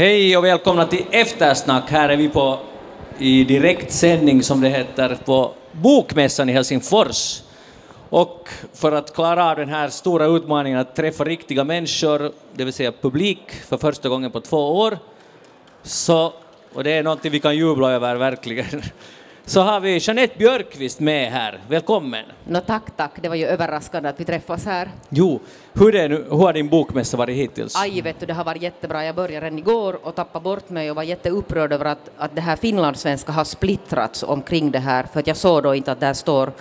Hej och välkomna till Eftersnack. Här är vi på i direktsändning som det heter på Bokmässan i Helsingfors. Och för att klara av den här stora utmaningen att träffa riktiga människor, det vill säga publik, för första gången på två år, så, och det är någonting vi kan jubla över verkligen, så har vi Jeanette Björkqvist med här. Välkommen! No, tack, tack. Det var ju överraskande att vi träffas här. Jo, hur, är nu, hur har din bokmässa varit hittills? Aj, vet du, det har varit jättebra. Jag började redan igår och tappade bort mig och var jätteupprörd över att, att det här finlandssvenska har splittrats omkring det här, för att jag såg då inte att där står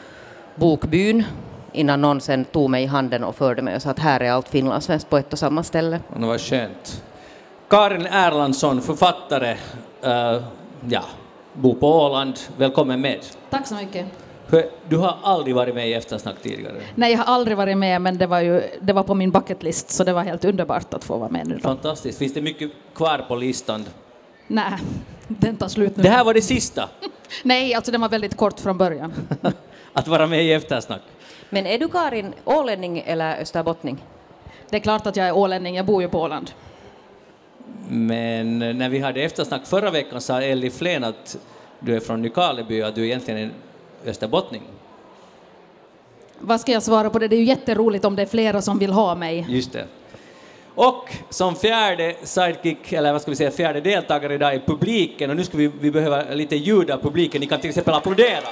Bokbyn innan någon sen tog mig i handen och förde mig och sa att här är allt finlandssvenskt på ett och samma ställe. Det var skönt. Karin Erlandsson, författare, uh, ja, bor på Åland. Välkommen med. Tack så mycket. Du har aldrig varit med i Eftersnack tidigare? Nej, jag har aldrig varit med, men det var, ju, det var på min bucketlist, så det var helt underbart att få vara med nu. Då. Fantastiskt. Finns det mycket kvar på listan? Nej, den tar slut nu. Det här var det sista? Nej, alltså den var väldigt kort från början. att vara med i Eftersnack? Men är du Karin ålänning eller österbottning? Det är klart att jag är ålänning, jag bor ju på Åland. Men när vi hade eftersnack förra veckan sa Elli Flen att du är från Nykarleby och att du egentligen är österbottning. Vad ska jag svara på det? Det är ju jätteroligt om det är flera som vill ha mig. Just det. Och som fjärde sidekick, eller vad ska vi säga, fjärde deltagare idag i publiken, och nu ska vi, vi behöva lite ljud av publiken, ni kan till exempel applådera.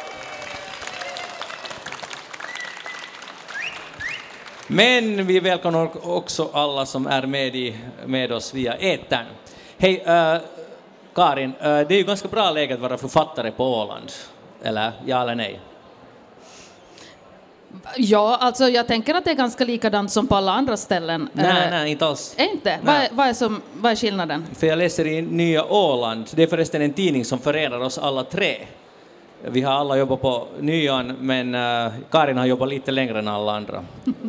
Men vi välkomnar också alla som är med, i, med oss via etern. Hej, uh, Karin, det är ju ganska bra läge att vara författare på Åland, eller ja eller nej? Ja, alltså jag tänker att det är ganska likadant som på alla andra ställen. Nej, nej, inte alls. Är inte? Vad är, vad, är som, vad är skillnaden? För jag läser i Nya Åland, det är förresten en tidning som förenar oss alla tre. Vi har alla jobbat på Nyan, men uh, Karin har jobbat lite längre än alla andra.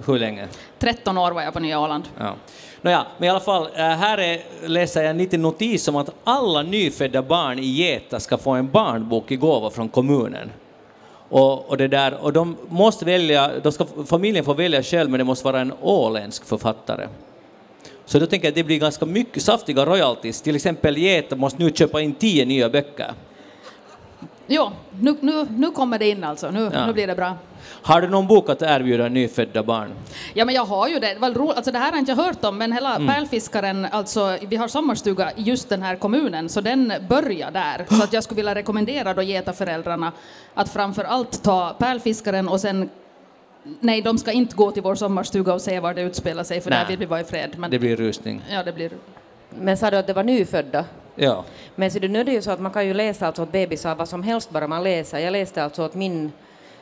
Hur länge? 13 år var jag på Nya Åland. Ja. Nåja, men i alla fall, uh, här är, läser jag en liten notis om att alla nyfödda barn i Geta ska få en barnbok i gåva från kommunen. Och, och, det där, och de måste välja, de ska, familjen får välja själv, men det måste vara en åländsk författare. Så då tänker jag att det blir ganska mycket saftiga royalties. Till exempel Geta måste nu köpa in tio nya böcker. Jo, nu, nu, nu kommer det in alltså. Nu, ja. nu blir det bra. Har du någon bok att erbjuda nyfödda barn? Ja, men jag har ju det. det, ro, alltså det här har jag inte hört om, men hela mm. Pärlfiskaren, alltså vi har sommarstuga i just den här kommunen, så den börjar där. Så att jag skulle vilja rekommendera då Geta-föräldrarna att framför allt ta Pärlfiskaren och sen Nej, de ska inte gå till vår sommarstuga och se var det utspelar sig, för Nej. där vill vi vara i fred. Men, det blir rusning. Ja, det blir... Men sa du att det var nyfödda? Ja. Men så nu är det ju så att man kan ju läsa alltså åt bebisar vad som helst bara man läser. Jag läste alltså åt min,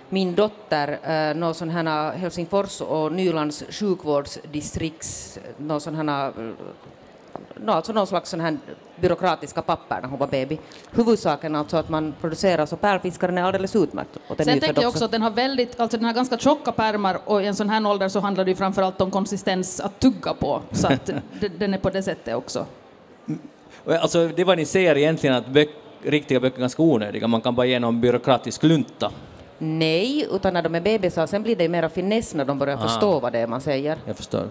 min dotter eh, någon sån här Helsingfors och Nylands sjukvårdsdistrikts, någon sån här no, alltså någon slags sån här byråkratiska papper när hon var baby. Huvudsaken alltså att man producerar så pärlfiskaren är alldeles utmärkt. Sen tänker jag också att den har väldigt, alltså den har ganska tjocka pärmar och i en sån här ålder så handlar det ju framförallt om konsistens att tugga på, så att den är på det sättet också. Alltså det vad ni säger egentligen att böck, riktiga böcker är ganska onödiga, man kan bara ge någon byråkratisk lunta. Nej, utan när de är bebisar, sen blir det mera finess när de börjar ah. förstå vad det är man säger. Jag förstår.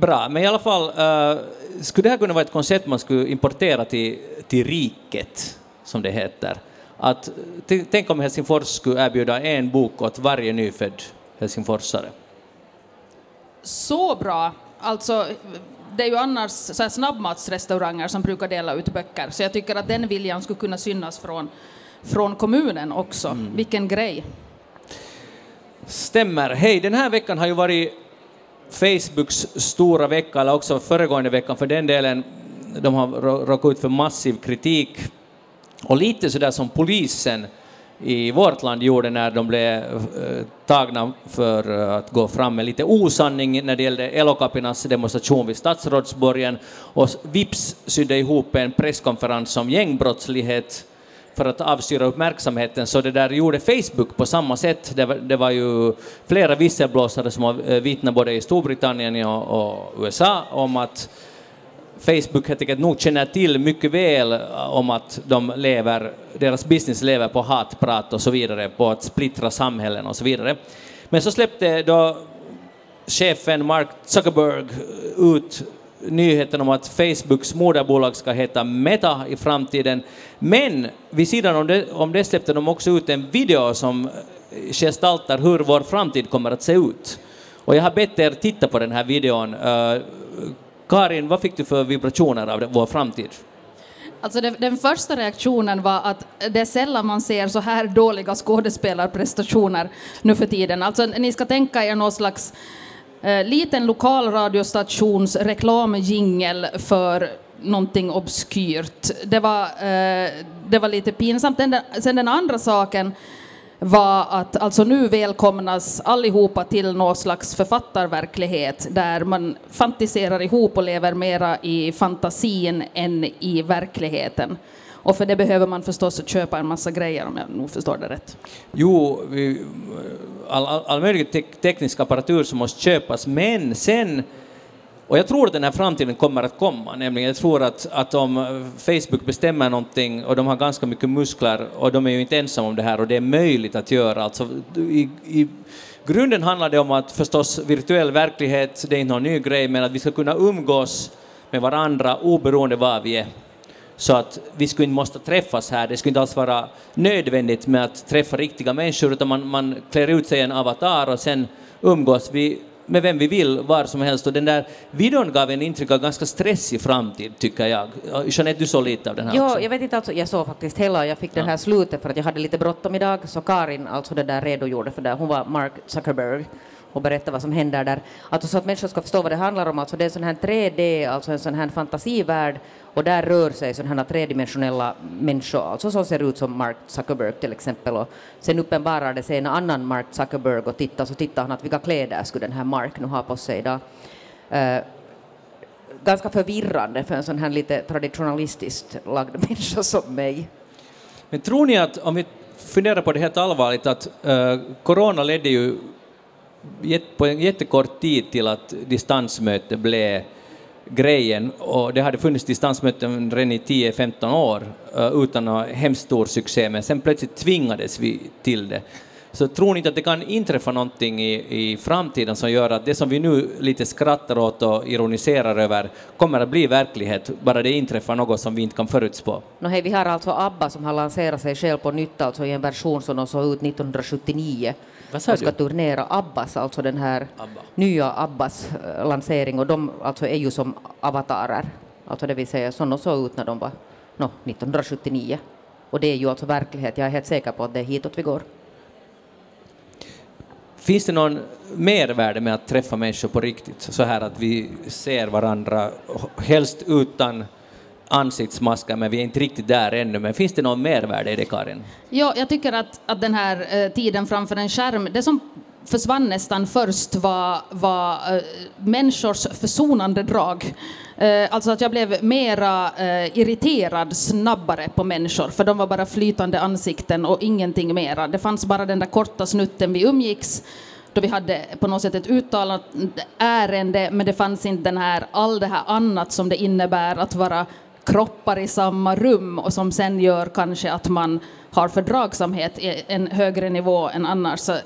Bra, men i alla fall, uh, skulle det här kunna vara ett koncept man skulle importera till, till riket, som det heter? Att, tänk om Helsingfors skulle erbjuda en bok åt varje nyfödd helsingforsare. Så bra! Alltså, det är ju annars så snabbmatsrestauranger som brukar dela ut böcker, så jag tycker att den viljan skulle kunna synas från, från kommunen också. Mm. Vilken grej! Stämmer. Hej, den här veckan har ju varit Facebooks stora vecka, eller också föregående veckan för den delen. De har råkat ut för massiv kritik och lite sådär som polisen i vårt land gjorde när de blev eh, tagna för eh, att gå fram med lite osanning när det gällde Elokapinas demonstration vid Stadsrådsborgen och vips sydde ihop en presskonferens om gängbrottslighet för att avstyra uppmärksamheten, så det där gjorde Facebook på samma sätt. Det var, det var ju flera visselblåsare som har eh, vittnat både i Storbritannien och, och USA om att Facebook helt enkelt nog känner till mycket väl eh, om att de lever, deras business lever på hatprat och så vidare, på att splittra samhällen och så vidare. Men så släppte då chefen Mark Zuckerberg eh, ut nyheten om att Facebooks moderbolag ska heta Meta i framtiden. Men vid sidan om det, om det släppte de också ut en video som eh, gestaltar hur vår framtid kommer att se ut. Och jag har bett er titta på den här videon. Karin, vad fick du för vibrationer av vår framtid? Alltså det, den första reaktionen var att det är sällan man ser så här dåliga skådespelarprestationer nu för tiden. Alltså ni ska tänka er någon slags eh, liten lokalradiostations reklamjingel för någonting obskyrt. Det var, eh, det var lite pinsamt. Den, sen den andra saken var att alltså nu välkomnas allihopa till någon slags författarverklighet där man fantiserar ihop och lever mera i fantasin än i verkligheten. Och för det behöver man förstås köpa en massa grejer om jag nog förstår det rätt. Jo, all, all, all möjlig te teknisk apparatur som måste köpas, men sen och jag tror att den här framtiden kommer att komma, nämligen jag tror att, att om Facebook bestämmer någonting och de har ganska mycket muskler och de är ju inte ensamma om det här och det är möjligt att göra, alltså i, i grunden handlar det om att förstås virtuell verklighet, det är inte någon ny grej, men att vi ska kunna umgås med varandra oberoende var vi är. Så att vi skulle inte måste träffas här, det skulle inte alls vara nödvändigt med att träffa riktiga människor, utan man, man klär ut sig i en avatar och sen umgås vi med vem vi vill, var som helst. Och den där videon gav en intryck av ganska stressig framtid, tycker jag. Jeanette, du såg lite av den här jo, också. jag vet inte, alltså, jag såg faktiskt hela, jag fick ja. den här slutet för att jag hade lite bråttom idag, så Karin, alltså det där redogjorde för det, hon var Mark Zuckerberg och berätta vad som händer där. Alltså så att människor ska förstå vad det handlar om. Alltså det är en sån här 3D, alltså en sån här fantasivärld och där rör sig sådana här tredimensionella människor, alltså som ser ut som Mark Zuckerberg till exempel. Och sen uppenbarar det sig en annan Mark Zuckerberg och tittar så tittar han att vilka kläder skulle den här Mark nu ha på sig idag. Uh, eh, ganska förvirrande för en sån här lite traditionalistiskt lagd människa som mig. Men tror ni att, om vi funderar på det helt allvarligt, att uh, corona ledde ju på en jättekort tid till att distansmöte blev grejen och det hade funnits distansmöten redan i 10-15 år eh, utan någon hemskt stor succé, men sen plötsligt tvingades vi till det. Så tror ni inte att det kan inträffa någonting i, i framtiden som gör att det som vi nu lite skrattar åt och ironiserar över kommer att bli verklighet, bara det inträffar något som vi inte kan förutspå? No hej, vi har alltså ABBA som har lanserat sig själv på nytt, alltså i en version som de såg ut 1979 vad ska turnera Abbas, alltså den här Abba. nya Abbas äh, lansering och de alltså är ju som avatarer, alltså det vill säga de såg ut när de var no, 1979. Och det är ju alltså verklighet, jag är helt säker på att det är hitåt vi går. Finns det någon mervärde med att träffa människor på riktigt, så här att vi ser varandra, helst utan ansiktsmasker, men vi är inte riktigt där ännu. Men finns det någon mervärde i det, Karin? Ja, jag tycker att, att den här eh, tiden framför en skärm, det som försvann nästan först var, var äh, människors försonande drag. Äh, alltså att jag blev mera äh, irriterad snabbare på människor, för de var bara flytande ansikten och ingenting mera. Det fanns bara den där korta snutten vi umgicks, då vi hade på något sätt ett uttalat ärende, men det fanns inte den här, all det här annat som det innebär att vara kroppar i samma rum och som sen gör kanske att man har fördragsamhet i en högre nivå än annars. Så,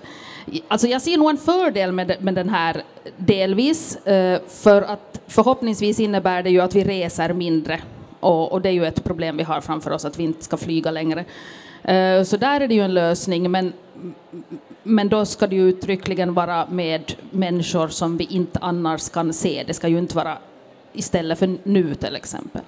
alltså jag ser nog en fördel med, med den här delvis, eh, för att förhoppningsvis innebär det ju att vi reser mindre och, och det är ju ett problem vi har framför oss, att vi inte ska flyga längre. Eh, så där är det ju en lösning, men, men då ska det ju uttryckligen vara med människor som vi inte annars kan se. Det ska ju inte vara istället för nu till exempel.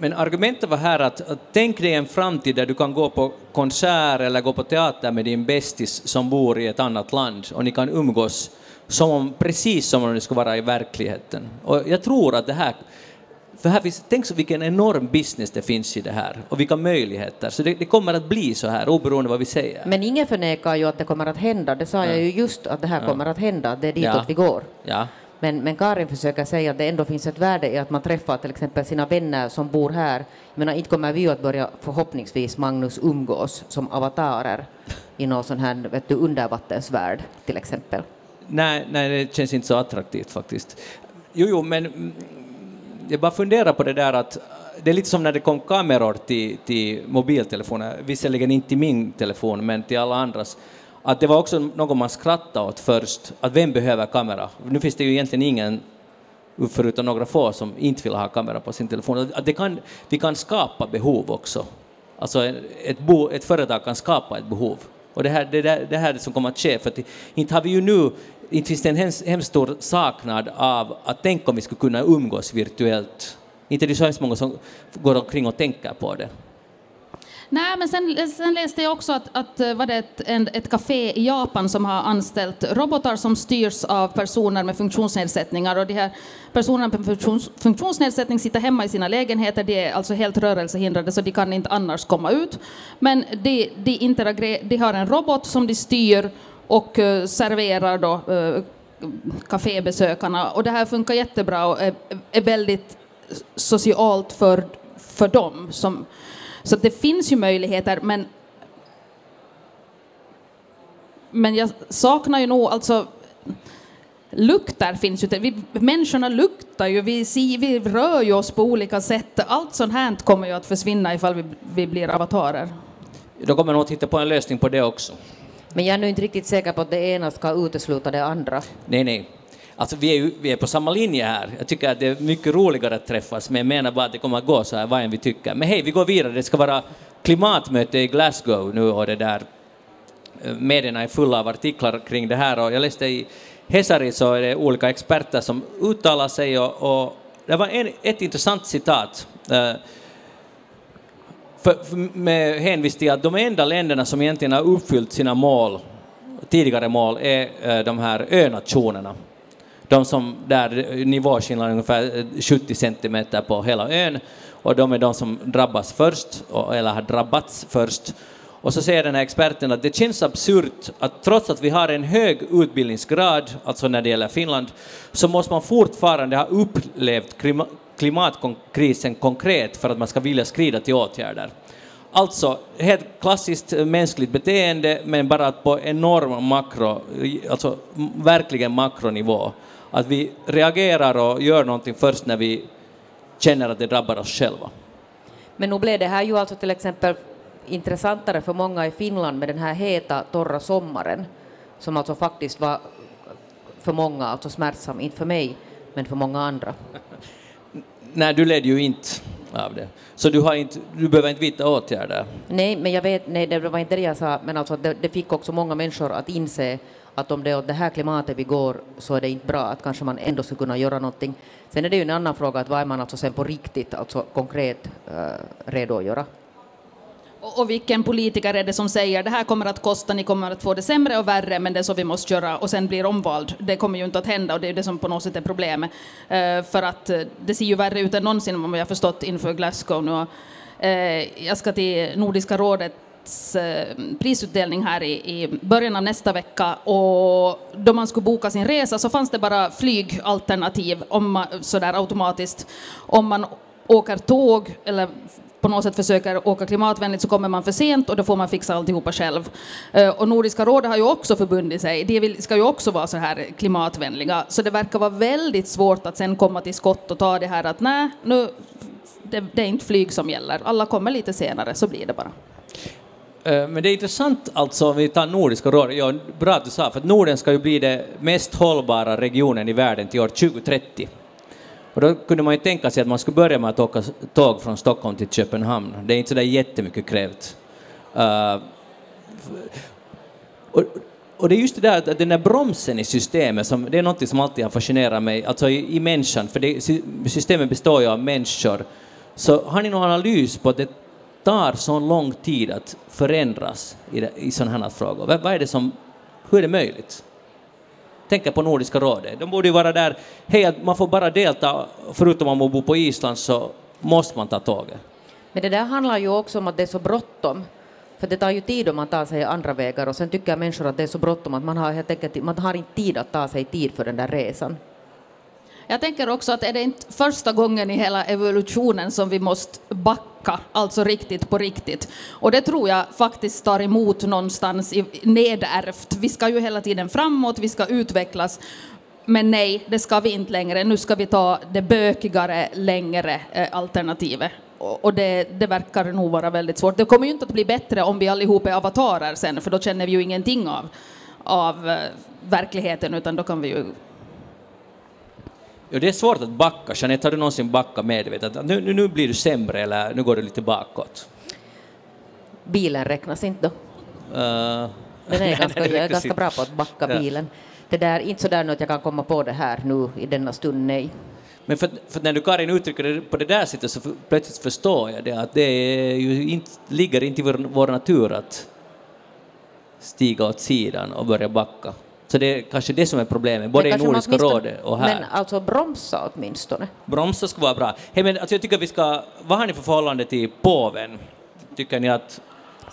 Men argumentet var här att, att tänk dig en framtid där du kan gå på konsert eller gå på teater med din bästis som bor i ett annat land och ni kan umgås som om, precis som om det skulle vara i verkligheten. Och jag tror att det här för här finns, tänk så vilken enorm business det finns i det här och vilka möjligheter. Så det, det kommer att bli så här oberoende vad vi säger. Men ingen förnekar ju att det kommer att hända. Det sa ja. jag ju just att det här ja. kommer att hända. Det är ditåt ja. vi går. Ja. Men, men Karin försöker säga att det ändå finns ett värde i att man träffar till exempel sina vänner som bor här. Jag menar, inte kommer vi att börja förhoppningsvis, Magnus, umgås som avatarer i någon sån här vet du, undervattensvärld till exempel. Nej, nej, det känns inte så attraktivt faktiskt. Jo, jo, men jag bara funderar på det där att det är lite som när det kom kameror till, till mobiltelefoner, visserligen inte till min telefon, men till alla andras att det var också något man skrattade åt först, att vem behöver kamera? Nu finns det ju egentligen ingen förutom några få som inte vill ha kamera på sin telefon. Att det kan, vi kan skapa behov också. Alltså ett, bo, ett företag kan skapa ett behov. Och det här, det, det här som kommer att ske, för att inte har vi ju nu inte finns det en hemskt, hemskt stor saknad av att tänka om vi skulle kunna umgås virtuellt. Inte det är så hemskt många som går omkring och tänker på det. Nej, men sen, sen läste jag också att, att eh, var det ett, en, ett café i Japan som har anställt robotar som styrs av personer med funktionsnedsättningar. Och de här personerna med funktions, funktionsnedsättning sitter hemma i sina lägenheter, de är alltså helt rörelsehindrade så de kan inte annars komma ut. Men de, de, de har en robot som de styr och uh, serverar då uh, kafébesökarna. Och det här funkar jättebra och är, är väldigt socialt för, för dem. Som, så det finns ju möjligheter, men men jag saknar ju nog alltså lukter finns ju. Vi, människorna luktar ju, vi, ser, vi rör ju oss på olika sätt. Allt sånt här kommer ju att försvinna ifall vi, vi blir avatarer. Då kommer nog att hitta på en lösning på det också. Men jag är nu inte riktigt säker på att det ena ska utesluta det andra. Nej, nej. Alltså vi är, ju, vi är på samma linje här. Jag tycker att det är mycket roligare att träffas, men jag menar bara att det kommer att gå så här vad än vi tycker. Men hej, vi går vidare. Det ska vara klimatmöte i Glasgow nu och det där eh, medierna är fulla av artiklar kring det här och jag läste i Hesari så är det olika experter som uttalar sig och, och det var en, ett intressant citat eh, för, för med hänvisning till att de enda länderna som egentligen har uppfyllt sina mål, tidigare mål, är eh, de här önationerna de som där nivåskillnaden är ungefär eh, 70 centimeter på hela ön och de är de som drabbas först, eller har drabbats först. Och så säger den här experten att det känns absurt att trots att vi har en hög utbildningsgrad, alltså när det gäller Finland, så måste man fortfarande ha upplevt klimatkrisen konkret för att man ska vilja skrida till åtgärder. Alltså, helt klassiskt eh, mänskligt beteende, men bara på enorm makro, alltså verkligen makronivå att vi reagerar och gör någonting först när vi känner att det drabbar oss själva. Men nu blev det här ju alltså till exempel intressantare för många i Finland med den här heta, torra sommaren, som alltså faktiskt var för många alltså smärtsam, inte för mig, men för många andra. Nej, du led ju inte av det. Så du, har inte, du behöver inte vidta åtgärder? Nej, men jag vet, nej, det var inte det jag sa, men alltså det, det fick också många människor att inse att om det är åt det här klimatet vi går så är det inte bra, att kanske man ändå skulle kunna göra någonting. Sen är det ju en annan fråga, att vad är man alltså sen på riktigt, alltså konkret eh, redo att göra? Och, och vilken politiker är det som säger det här kommer att kosta, ni kommer att få det sämre och värre, men det är så vi måste göra och sen blir omvald. Det kommer ju inte att hända och det är det som på något sätt är problemet. Eh, för att eh, det ser ju värre ut än någonsin, om jag har förstått, inför Glasgow nu. Eh, jag ska till Nordiska rådet Eh, prisutdelning här i, i, början av nästa vecka och då man skulle boka sin resa så fanns det bara flygalternativ om man, sådär automatiskt. Om man åker tåg eller på något sätt försöker åka klimatvänligt så kommer man för sent och då får man fixa alltihopa själv. Eh, och Nordiska rådet har ju också förbundit sig, de ska ju också vara så här klimatvänliga, så det verkar vara väldigt svårt att sen komma till skott och ta det här att nej, nu, det, det är inte flyg som gäller, alla kommer lite senare, så blir det bara. Eh, men det är intressant alltså om vi tar Nordiska rådet, ja, bra att du sa, för att Norden ska ju bli den mest hållbara regionen i världen till år 2030. Och då kunde man ju tänka sig att man skulle börja med att åka tåg från Stockholm till Köpenhamn. Det är inte så där jättemycket krävt. Uh, och, och, det är just det där att den där bromsen i systemet, som, det är något som alltid har fascinerat mig, alltså i, i människan, för det, systemet består ju av människor. Så har ni någon analys på att det tar så lång tid att förändras i, i sådana här frågor? Vad, vad är det som, hur är det möjligt? Tänk på Nordiska rådet, de borde ju vara där, hej, man får bara delta, förutom om man bor på Island så måste man ta tåget. Men det där handlar ju också om att det är så bråttom. För det tar ju tid om man tar sig andra vägar och sen tycker människor att det är så bråttom att man har helt enkelt man har inte tid att ta sig tid för den där resan. Jag tänker också att är det inte första gången i hela evolutionen som vi måste backa, alltså riktigt på riktigt. Och det tror jag faktiskt tar emot någonstans i nedärvt. Vi ska ju hela tiden framåt, vi ska utvecklas. Men nej, det ska vi inte längre. Nu ska vi ta det bökigare, längre eh, alternativet. Och det, det, verkar nog vara väldigt svårt. Det kommer ju inte att bli bättre om vi allihop är avatarer sen, för då känner vi ju ingenting av, av eh, verkligheten, utan då kan vi ju Ja, det är svårt att backa. Jeanette, har du någonsin backat medvetet? Att Nu, nu, blir du sämre eller nu går du lite bakåt? Bilen räknas inte då. Uh, Den är ganska, jag är ganska bra på att backa Ja. bilen. Det där, inte så där att jag kan komma på det här nu i denna stund, nej. Men för, för när du Karin uttrycker det på det där sättet så för, plötsligt förstår jag det att det är ju inte, ligger inte i vår, vår natur att stiga åt sidan och börja backa. Så det är kanske det som är problemet, både i Nordiska rådet och här. Men alltså bromsa åtminstone. Bromsa skulle vara bra. Hey, men alltså jag tycker vi ska, vad har ni för förhållande till påven? Tycker ni att...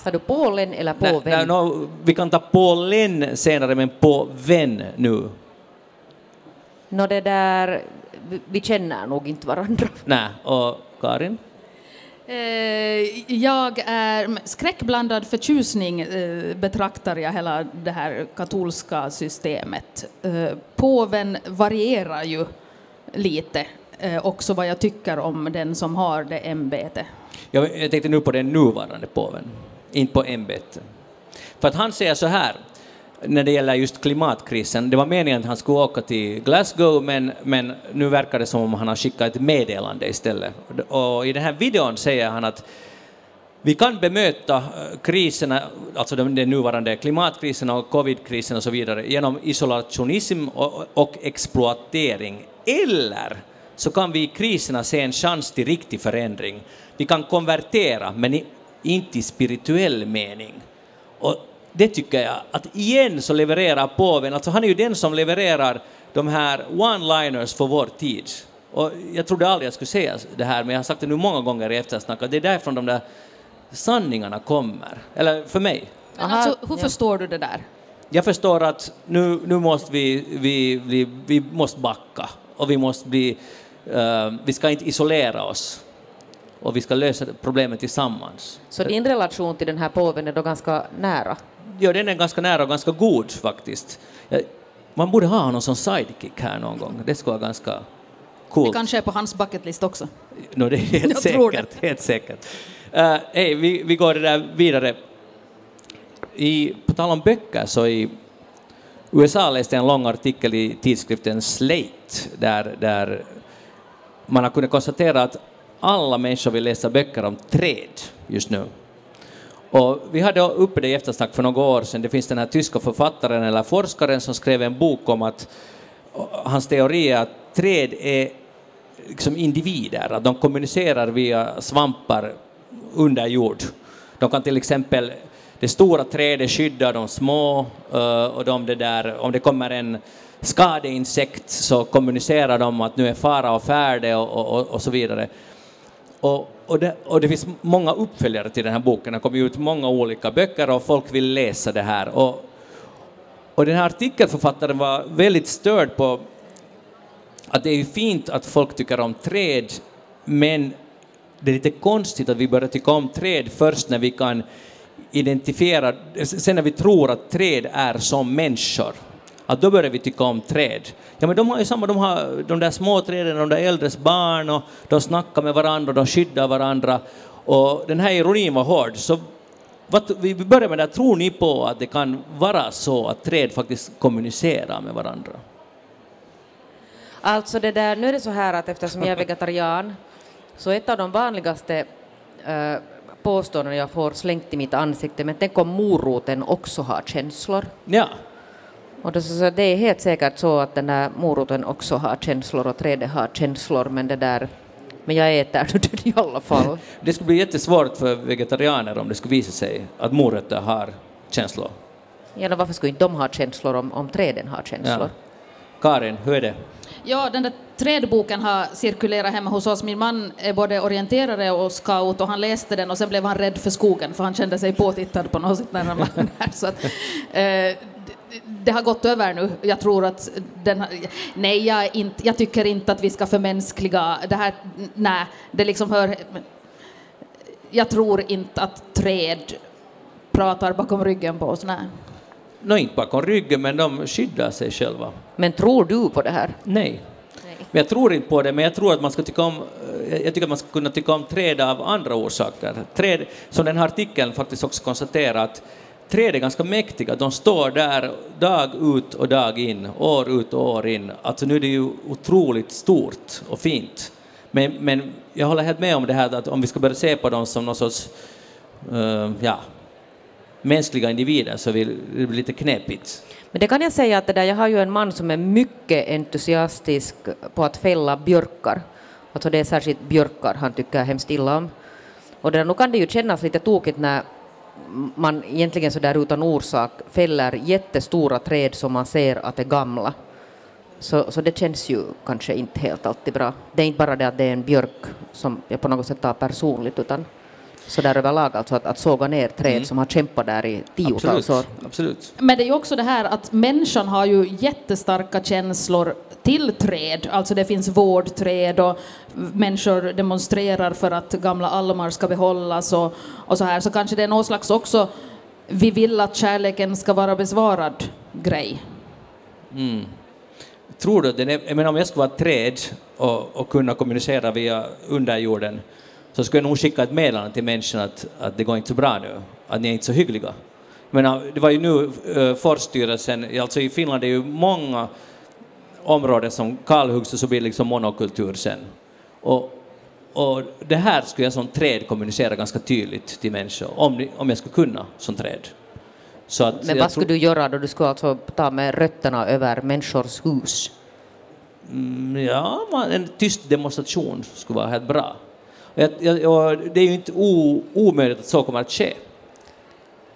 Sa du Polen eller Nej, påven? nej, no, vi kan ta Polen senare, men på vän nu. Nå det där, vi känner nog inte varandra. Nej, och Karin? Eh, jag är skräckblandad förtjusning eh, betraktar jag hela det här katolska systemet. Eh, påven varierar ju lite också vad jag tycker om den som har det ämbetet. Jag tänkte nu på den nuvarande påven, inte på ämbetet. För att han säger så här, när det gäller just klimatkrisen, det var meningen att han skulle åka till Glasgow, men, men nu verkar det som om han har skickat ett meddelande istället. Och i den här videon säger han att vi kan bemöta eh, kriserna, alltså den den nuvarande klimatkrisen och covidkrisen och så vidare, genom isolationism och, och exploatering. Eller så kan vi i kriserna se en chans till riktig förändring. Vi kan konvertera, men i, inte i spirituell mening. Och det tycker jag, att igen så levererar påven, alltså han är ju den som levererar de här one-liners för vår tid. Och jag trodde aldrig jag skulle säga det här, men jag har sagt det nu många gånger i eftersnack, att det är därifrån de där sanningarna kommer. Eller för mig. Men alltså, hur ja. förstår du det där? Jag förstår att nu, nu måste vi, vi, vi, vi måste backa och vi måste bli, eh, vi ska inte isolera oss och vi ska lösa problemet tillsammans. Så din relation till den här påven är då ganska nära? Ja, den är ganska nära och ganska god faktiskt. Man borde ha honom som sidekick här någon gång. Det skulle vara ganska Det coolt. kanske är på hans bucketlist också. No, det är helt Jag säkert. Helt säkert. Uh, hej, vi, vi går det där vidare. I, på tal om böcker så i USA läste jag en lång artikel i tidskriften Slate där, där man har kunnat konstatera att alla människor vill läsa böcker om träd just nu. Och vi hade uppe det i eftersnack för några år sedan. Det finns den här tyska författaren eller forskaren som skrev en bok om att hans teori är att träd är liksom individer, att de kommunicerar via svampar under jord. De kan till exempel, det stora trädet skyddar de små eh, och de det där, om det kommer en skadeinsekt så kommunicerar de att nu är fara och färde och, och, och så vidare. Och, och, det, och det finns många uppföljare till den här boken, det kommer ut många olika böcker och folk vill läsa det här. Och, och den här artikelförfattaren var väldigt störd på att det är fint att folk tycker om träd, men det är lite konstigt att vi börjar tycka om träd först när vi kan identifiera, sen när vi tror att träd är som människor. Att då börjar vi tycka om träd. Ja men de har ju samma, de har de där små träden, de där äldres barn och de snackar med varandra, de skyddar varandra. Och den här ironin var hård. Så vad, vi börjar med det, tror ni på att det kan vara så att träd faktiskt kommunicerar med varandra? Alltså det där, nu är det så här att eftersom jag är vegetarian så ett av de vanligaste äh, påståenden jag får slängt i mitt ansikte, men tänk om moroten också har känslor. Ja, Och då så, så det är helt säkert så att den där moroten också har känslor och trädet har känslor, men det där men jag äter det i alla fall. det skulle bli jättesvårt för vegetarianer om det skulle visa sig att morötter har känslor. Ja, då varför skulle inte de ha känslor om, om träden har känslor? Karin, hur är det? Ja, den där trädboken har cirkulerat hemma hos oss. Min man är både orienterare och scout och han läste den och sen blev han rädd för skogen för han kände sig påtittad på något sätt när han var där. Så att, eh, det, har gått över nu. Jag tror att den har, Nej, jag, inte, jag tycker inte att vi ska förmänskliga det här. Nej, det liksom hör... Jag tror inte att träd pratar bakom ryggen på oss. Nej. Nå, inte bakom ryggen, men de skyddar sig själva. Men tror du på det här? Nej. Men jag tror inte på det, men jag tror att man ska tycka om, jag tycker att man ska kunna tycka om träd av andra orsaker. Träd, som den här artikeln faktiskt också konstaterar, att träd är ganska mäktiga. De står där dag ut och dag in, år ut och år in. Alltså nu är det ju otroligt stort och fint. Men, men jag håller helt med om det här att om vi ska börja se på dem som någon sorts uh, ja, mänskliga individer så blir det lite knepigt. Men det kan jag säga att det där, jag har ju en man som är mycket entusiastisk på att fälla björkar. Alltså det är särskilt björkar han tycker hemskt illa om. Och där, nu kan det ju kännas lite tokigt när man egentligen så där utan orsak fäller jättestora träd som man ser att är gamla. Så, så det känns ju kanske inte helt alltid bra. Det är inte bara det att det är en björk som jag på något sätt tar personligt utan så där överlag, alltså att, att såga ner träd mm. som har kämpat där i tiotals år. Absolut. Men det är ju också det här att människan har ju jättestarka känslor till träd, alltså det finns vårdträd och människor demonstrerar för att gamla almar ska behållas och, och så här, så kanske det är någon slags också vi vill att kärleken ska vara besvarad grej. Mm. Tror du, den är, jag menar om jag skulle vara ett träd och, och kunna kommunicera via underjorden så skulle jag nog skicka ett meddelande till människorna att, att det går inte så bra nu, att ni är inte så hyggliga. Men det var ju nu uh, Forststyrelsen, alltså i Finland är ju många områden som kalhuggs och så blir det liksom monokultur sen. Och, och det här skulle jag som träd kommunicera ganska tydligt till människor, om, om jag skulle kunna som träd. Men vad skulle du göra då? Du skulle alltså ta med rötterna över människors hus? Mm, ja, en tyst demonstration skulle vara helt bra. Det är ju inte o, omöjligt att så kommer att ske.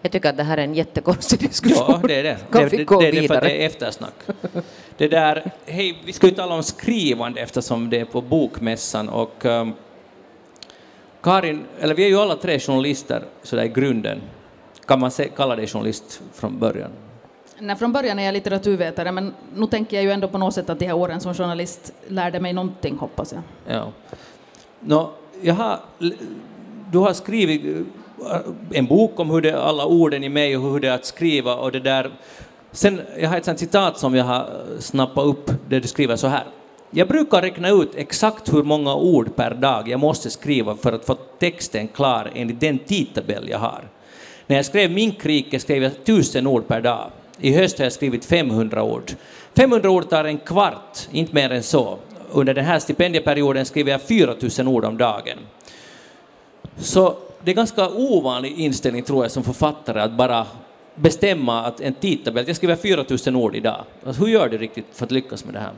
Jag tycker att det här är en jättekonstig diskussion. Ja, det är det. Kan det, vi gå det, det, är för det är eftersnack. Det där, hej, vi ska ju tala om skrivande eftersom det är på Bokmässan och um, Karin, eller vi är ju alla tre journalister sådär i grunden. Kan man se, kalla dig journalist från början? Nej, från början är jag litteraturvetare, men nu tänker jag ju ändå på något sätt att de här åren som journalist lärde mig någonting, hoppas jag. Ja. Nå, jag har, du har skrivit eh, en bok om hur det alla orden i mig och hur det är att skriva och det där. Sen, jag har ett sånt citat som jag har snappat upp där du skriver så här. Jag brukar räkna ut exakt hur många ord per dag jag måste skriva för att få texten klar enligt den tidtabell jag har. När jag skrev Minkrike skrev jag tusen ord per dag. I höst har jag skrivit 500 ord. 500 ord tar en kvart, inte mer än så under den här stipendieperioden skriver jag 4 000 ord om dagen. Så det är ganska ovanlig inställning tror jag som författare att bara bestämma att en tidtabell, jag skriver 4 000 ord idag. Alltså, hur gör du riktigt för att lyckas med det här?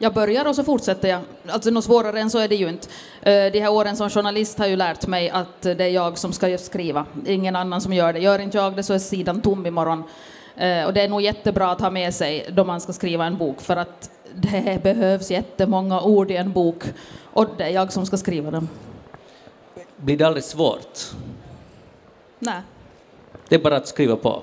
Jag börjar och så fortsätter jag. Alltså något svårare än så är det ju inte. Eh, de här åren som journalist har ju lärt mig att det är jag som ska skriva, ingen annan som gör det. Gör inte jag det så är sidan tom imorgon. Eh, och det är nog jättebra att ha med sig då man ska skriva en bok för att det behövs jättemånga ord i en bok och det är jag som ska skriva dem. Blir det aldrig svårt? Nej. Det är bara att skriva på?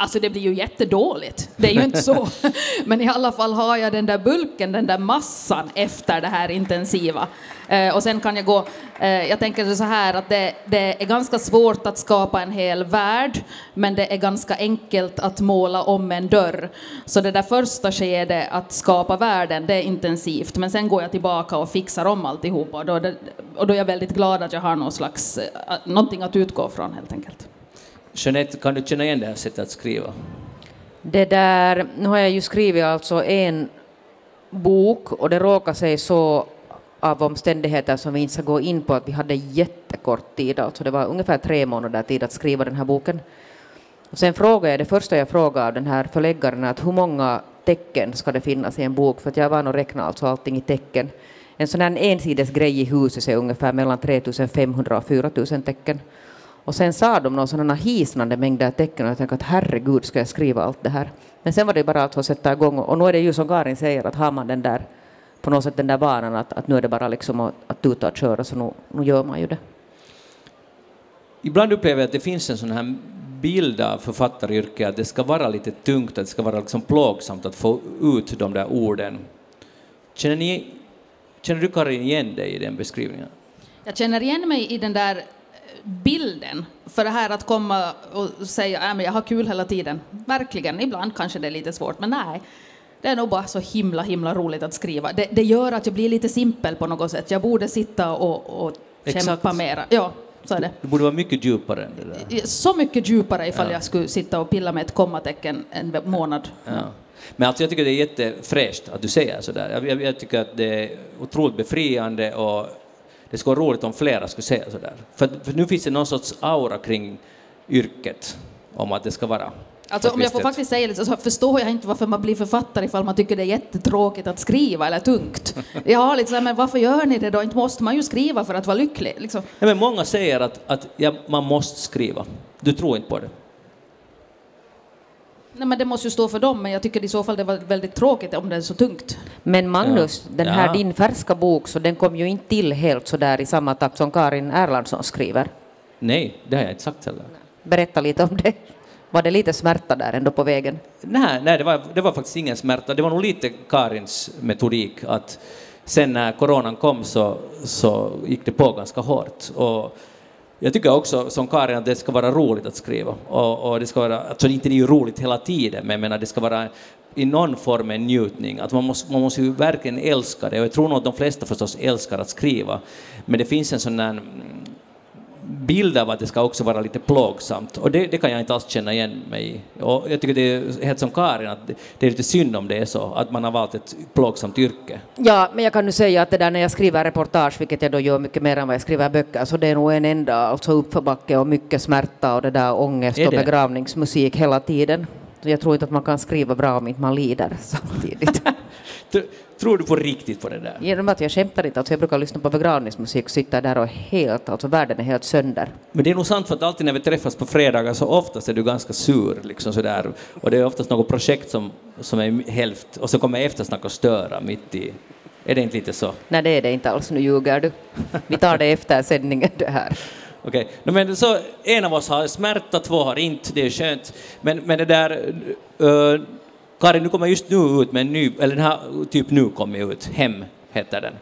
Alltså det blir ju jättedåligt, det är ju inte så. Men i alla fall har jag den där bulken, den där massan efter det här intensiva. Eh, och sen kan jag gå, eh, jag tänker så här att det, det, är ganska svårt att skapa en hel värld, men det är ganska enkelt att måla om en dörr. Så det där första skedet, att skapa världen, det är intensivt, men sen går jag tillbaka och fixar om alltihopa och då, det, och då är jag väldigt glad att jag har någon slags, eh, någonting att utgå från helt enkelt. Jeanette, kan du känna igen det här sättet att skriva? Det där, nu har jag ju skrivit alltså en bok och det råkar sig så av omständigheter som vi inte ska gå in på att vi hade jättekort tid, alltså det var ungefär tre månader tid att skriva den här boken. Och sen frågade jag, det första jag frågade av den här förläggaren att hur många tecken ska det finnas i en bok, för att jag var nog räkna alltså allting i tecken. En sån här ensides grej i huset är ungefär mellan 3500 och 4000 tecken. Och sen sa de några sådana hisnande mängder tecken och jag tänkte att herregud, ska jag skriva allt det här? Men sen var det bara alltså att sätta igång och nu är det ju som Karin säger att har man den där på något sätt den där vanan att, att nu är det bara liksom att, att tuta och köra så nu, nu gör man ju det. Ibland upplever jag att det finns en sån här bild av författaryrket att det ska vara lite tungt, att det ska vara liksom plågsamt att få ut de där orden. Känner, ni, känner du Karin igen dig i den beskrivningen? Jag känner igen mig i den där bilden för det här att komma och säga att jag har kul hela tiden. Verkligen, ibland kanske det är lite svårt, men nej. Det är nog bara så himla, himla roligt att skriva. Det, det gör att jag blir lite simpel på något sätt. Jag borde sitta och, och kämpa mera. Ja. Så är det. Det borde vara mycket djupare än det där. Så mycket djupare ifall jag skulle sitta och pilla med ett kommatecken en månad. Ja. Men alltså jag tycker det är jättefräscht att du säger sådär. Jag, jag, jag tycker att det är otroligt befriande och det skulle vara roligt om flera skulle säga sådär. För, för nu finns det någon sorts aura kring yrket om att det ska vara Alltså om jag får faktiskt säga det så förstår jag inte varför man blir författare ifall man tycker det är jättetråkigt att skriva eller tungt. Ja, liksom, men varför gör ni det då? Inte måste man ju skriva för att vara lycklig. Liksom. Nej, men många säger att, att ja, man måste skriva. Du tror inte på det? Nej, men det måste ju stå för dem, men jag tycker i så fall det var väldigt tråkigt om det är så tungt. Men Magnus, Ja. den här Ja. din färska bok, så den kom ju inte till helt så där i samma takt som Karin Erlandsson skriver. Nej, det har jag inte sagt heller. Berätta lite om det. Var det lite smärta där ändå på vägen? Nej, nej det, var, det var faktiskt ingen smärta. Det var nog lite Karins metodik att sen när coronan kom så, så gick det på ganska hårt. Och jag tycker också som Karin att det ska vara roligt att skriva. Och, och det ska vara, alltså inte det är ju roligt hela tiden, men jag menar det ska vara i någon form en njutning. Att man, måste, man måste ju verkligen älska det. Och jag tror nog att de flesta förstås älskar att skriva. Men det finns en sån där bild av att det ska också vara lite plågsamt. Och det, det kan jag inte alls känna igen mig i. Och jag tycker det är helt som Karin, att det, är lite synd om det är så, att man har valt ett plågsamt yrke. Ja, men jag kan nu säga att det där när jag skriver reportage, vilket jag då gör mycket mer än vad jag skriver böcker, så det är nog en enda alltså uppförbacke och mycket smärta och det där ångest och begravningsmusik hela tiden. Så jag tror inte att man kan skriva bra om inte man lider samtidigt. Tr- Tror du på riktigt på det där? Genom att jag skämtar inte, alltså jag brukar lyssna på begravningsmusik och sitta där och helt, alltså världen är helt sönder. Men det är nog sant för att alltid när vi träffas på fredagar så oftast är du ganska sur liksom sådär. Och det är oftast något projekt som, som är hälft och så kommer eftersnack och störa mitt i. Är det inte lite så? Nej, det är det inte alls, nu ljuger du. Vi tar det efter sändningen det här. Okej, no, men så en av oss har smärta, två har inte, det är skönt. Men, men det där, uh, Karin, du kommer just nu ut med en ny, eller den har typ nu kommit ut, Hem heter den.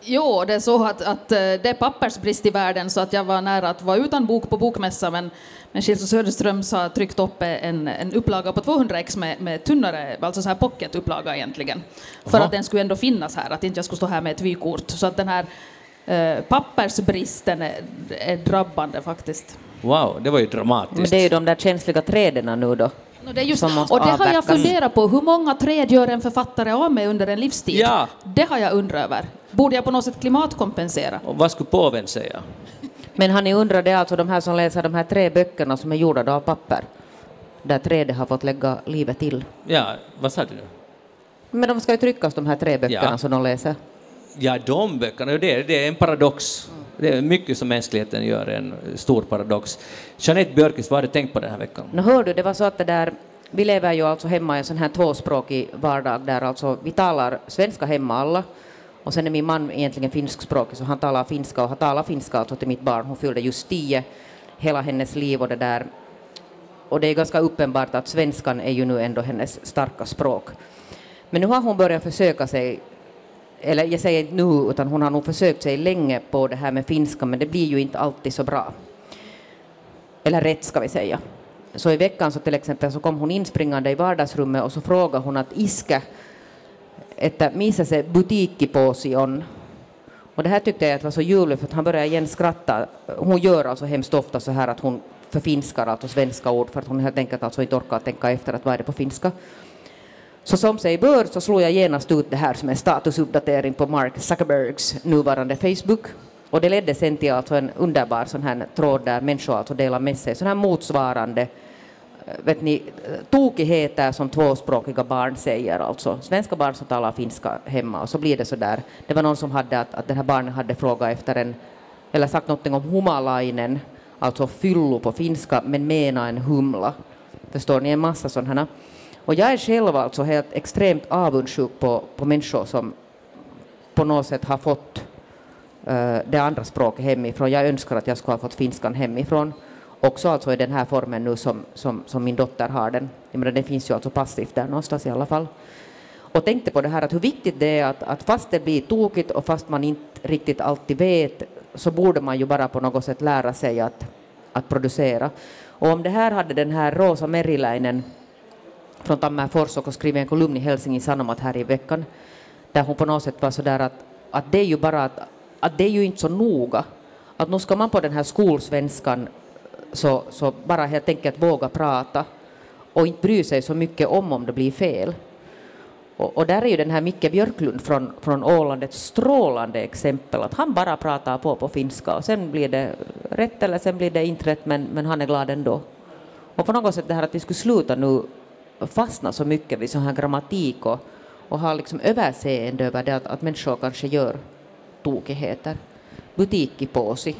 Jo, det är så att, att eh, det är pappersbrist i världen så att jag var nära att vara utan bok på bokmässa men, men Schildt Söderströms har tryckt upp en, en upplaga på 200 ex med, med tunnare, alltså så här pocketupplaga egentligen. För Jaha. att den skulle ändå finnas här, att inte jag skulle stå här med ett vykort. Så att den här eh, pappersbristen är, är drabbande faktiskt. Wow, det var ju dramatiskt. Men det är ju de där känsliga träden nu då. No, det är just, Som måste och det har jag avverkas. funderat på, hur många träd gör en författare av med under en livstid? Ja. Det har jag undrat över. Borde jag på något sätt klimatkompensera? Och vad skulle påven säga? Men har ni undrat det är alltså de här som läser de här tre böckerna som är gjorda av papper? Där trädet har fått lägga livet till. Ja, vad sa du? Men de ska ju tryckas de här tre böckerna Ja. som de läser. Ja, de böckerna, det är, det är en paradox. Det är mycket som mänskligheten gör, en stor paradox. Jeanette Björkis, vad har du tänkt på den här veckan? Nå hör du, det var så att det där, vi lever ju alltså hemma i en sån här tvåspråkig vardag där alltså vi talar svenska hemma alla och sen är min man egentligen finskspråkig så han talar finska och har talat finska alltså till mitt barn. Hon fyllde just tio hela hennes liv och det där. Och det är ganska uppenbart att svenskan är ju nu ändå hennes starka språk. Men nu har hon börjat försöka sig eller jag säger inte nu, utan hon har nog försökt sig länge på det här med finska, men det blir ju inte alltid så bra. Eller rätt ska vi säga. Så i veckan så till exempel så kom hon inspringande i vardagsrummet och så frågade hon att iska, että missä se butiikkipåsi on? Och det här tyckte jag att var så ljuvligt för att han började igen skratta. Hon gör alltså hemskt ofta så här att hon förfinskar alltså svenska ord för att hon helt enkelt alltså inte orkar tänka efter att vad är det på finska. Så som sig bör så slog jag genast ut det här som en statusuppdatering på Mark Zuckerbergs nuvarande Facebook. Och det ledde sen till alltså en underbar sån här tråd där människor alltså delar med sig, sån här motsvarande eh, vet ni, eh, tokigheter som tvåspråkiga barn säger, alltså svenska barn som talar finska hemma och så blir det så där. Det var någon som hade att, att den här barnen hade frågat efter en, eller sagt någonting om humalainen, alltså fyllo på finska, men mena en humla. Förstår ni, en massa sådana. Och jag är själv alltså helt extremt avundsjuk på, på människor som på något sätt har fått uh, det andra språket hemifrån. Jag önskar att jag skulle ha fått finskan hemifrån. Också alltså i den här formen nu som, som, som min dotter har den. Jag menar, den finns ju alltså passivt där någonstans i alla fall. Och tänkte på det här att hur viktigt det är att, att fast det blir tokigt och fast man inte riktigt alltid vet så borde man ju bara på något sätt lära sig att, att producera. Och om det här hade den här Rosa Meriläinen från Tammerfors och skriver en kolumn i Helsingin Sanomat här i veckan där hon på något sätt var så där att, att det är ju bara att, att det är ju inte så noga Att nu ska man på den här skolsvenskan så, så bara helt enkelt våga prata och inte bry sig så mycket om om det blir fel. Och, och, där är ju den här Micke Björklund från, från Åland ett strålande exempel, att han bara pratar på på finska och sen blir det rätt eller sen blir det inte rätt, men, men han är glad ändå. Och på något sätt det här att vi skulle sluta nu fastna så mycket vid sån här grammatik och, och ha liksom överseende över det att, att människor kanske gör tokigheter. Butik i påsi.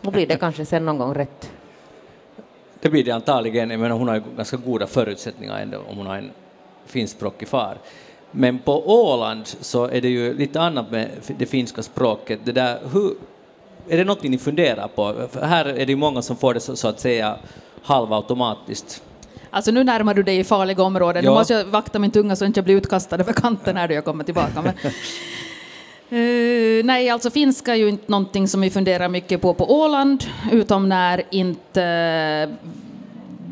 Då blir det kanske sen någon gång rätt. Det blir det antagligen. Jag menar, hon har ganska goda förutsättningar ändå om hon har en finskspråkig far. Men på Åland så är det ju lite annat med det finska språket. Det där, hur, är det något ni funderar på? För här är det många som får det så, så att säga halvautomatiskt. Alltså nu närmar du dig i farliga områden. Ja. Nu måste jag vakta min tunga så att jag inte blir utkastad över kanten när jag kommer tillbaka. Men, uh, nej, alltså finska är ju inte någonting som vi funderar mycket på på Åland, utom när inte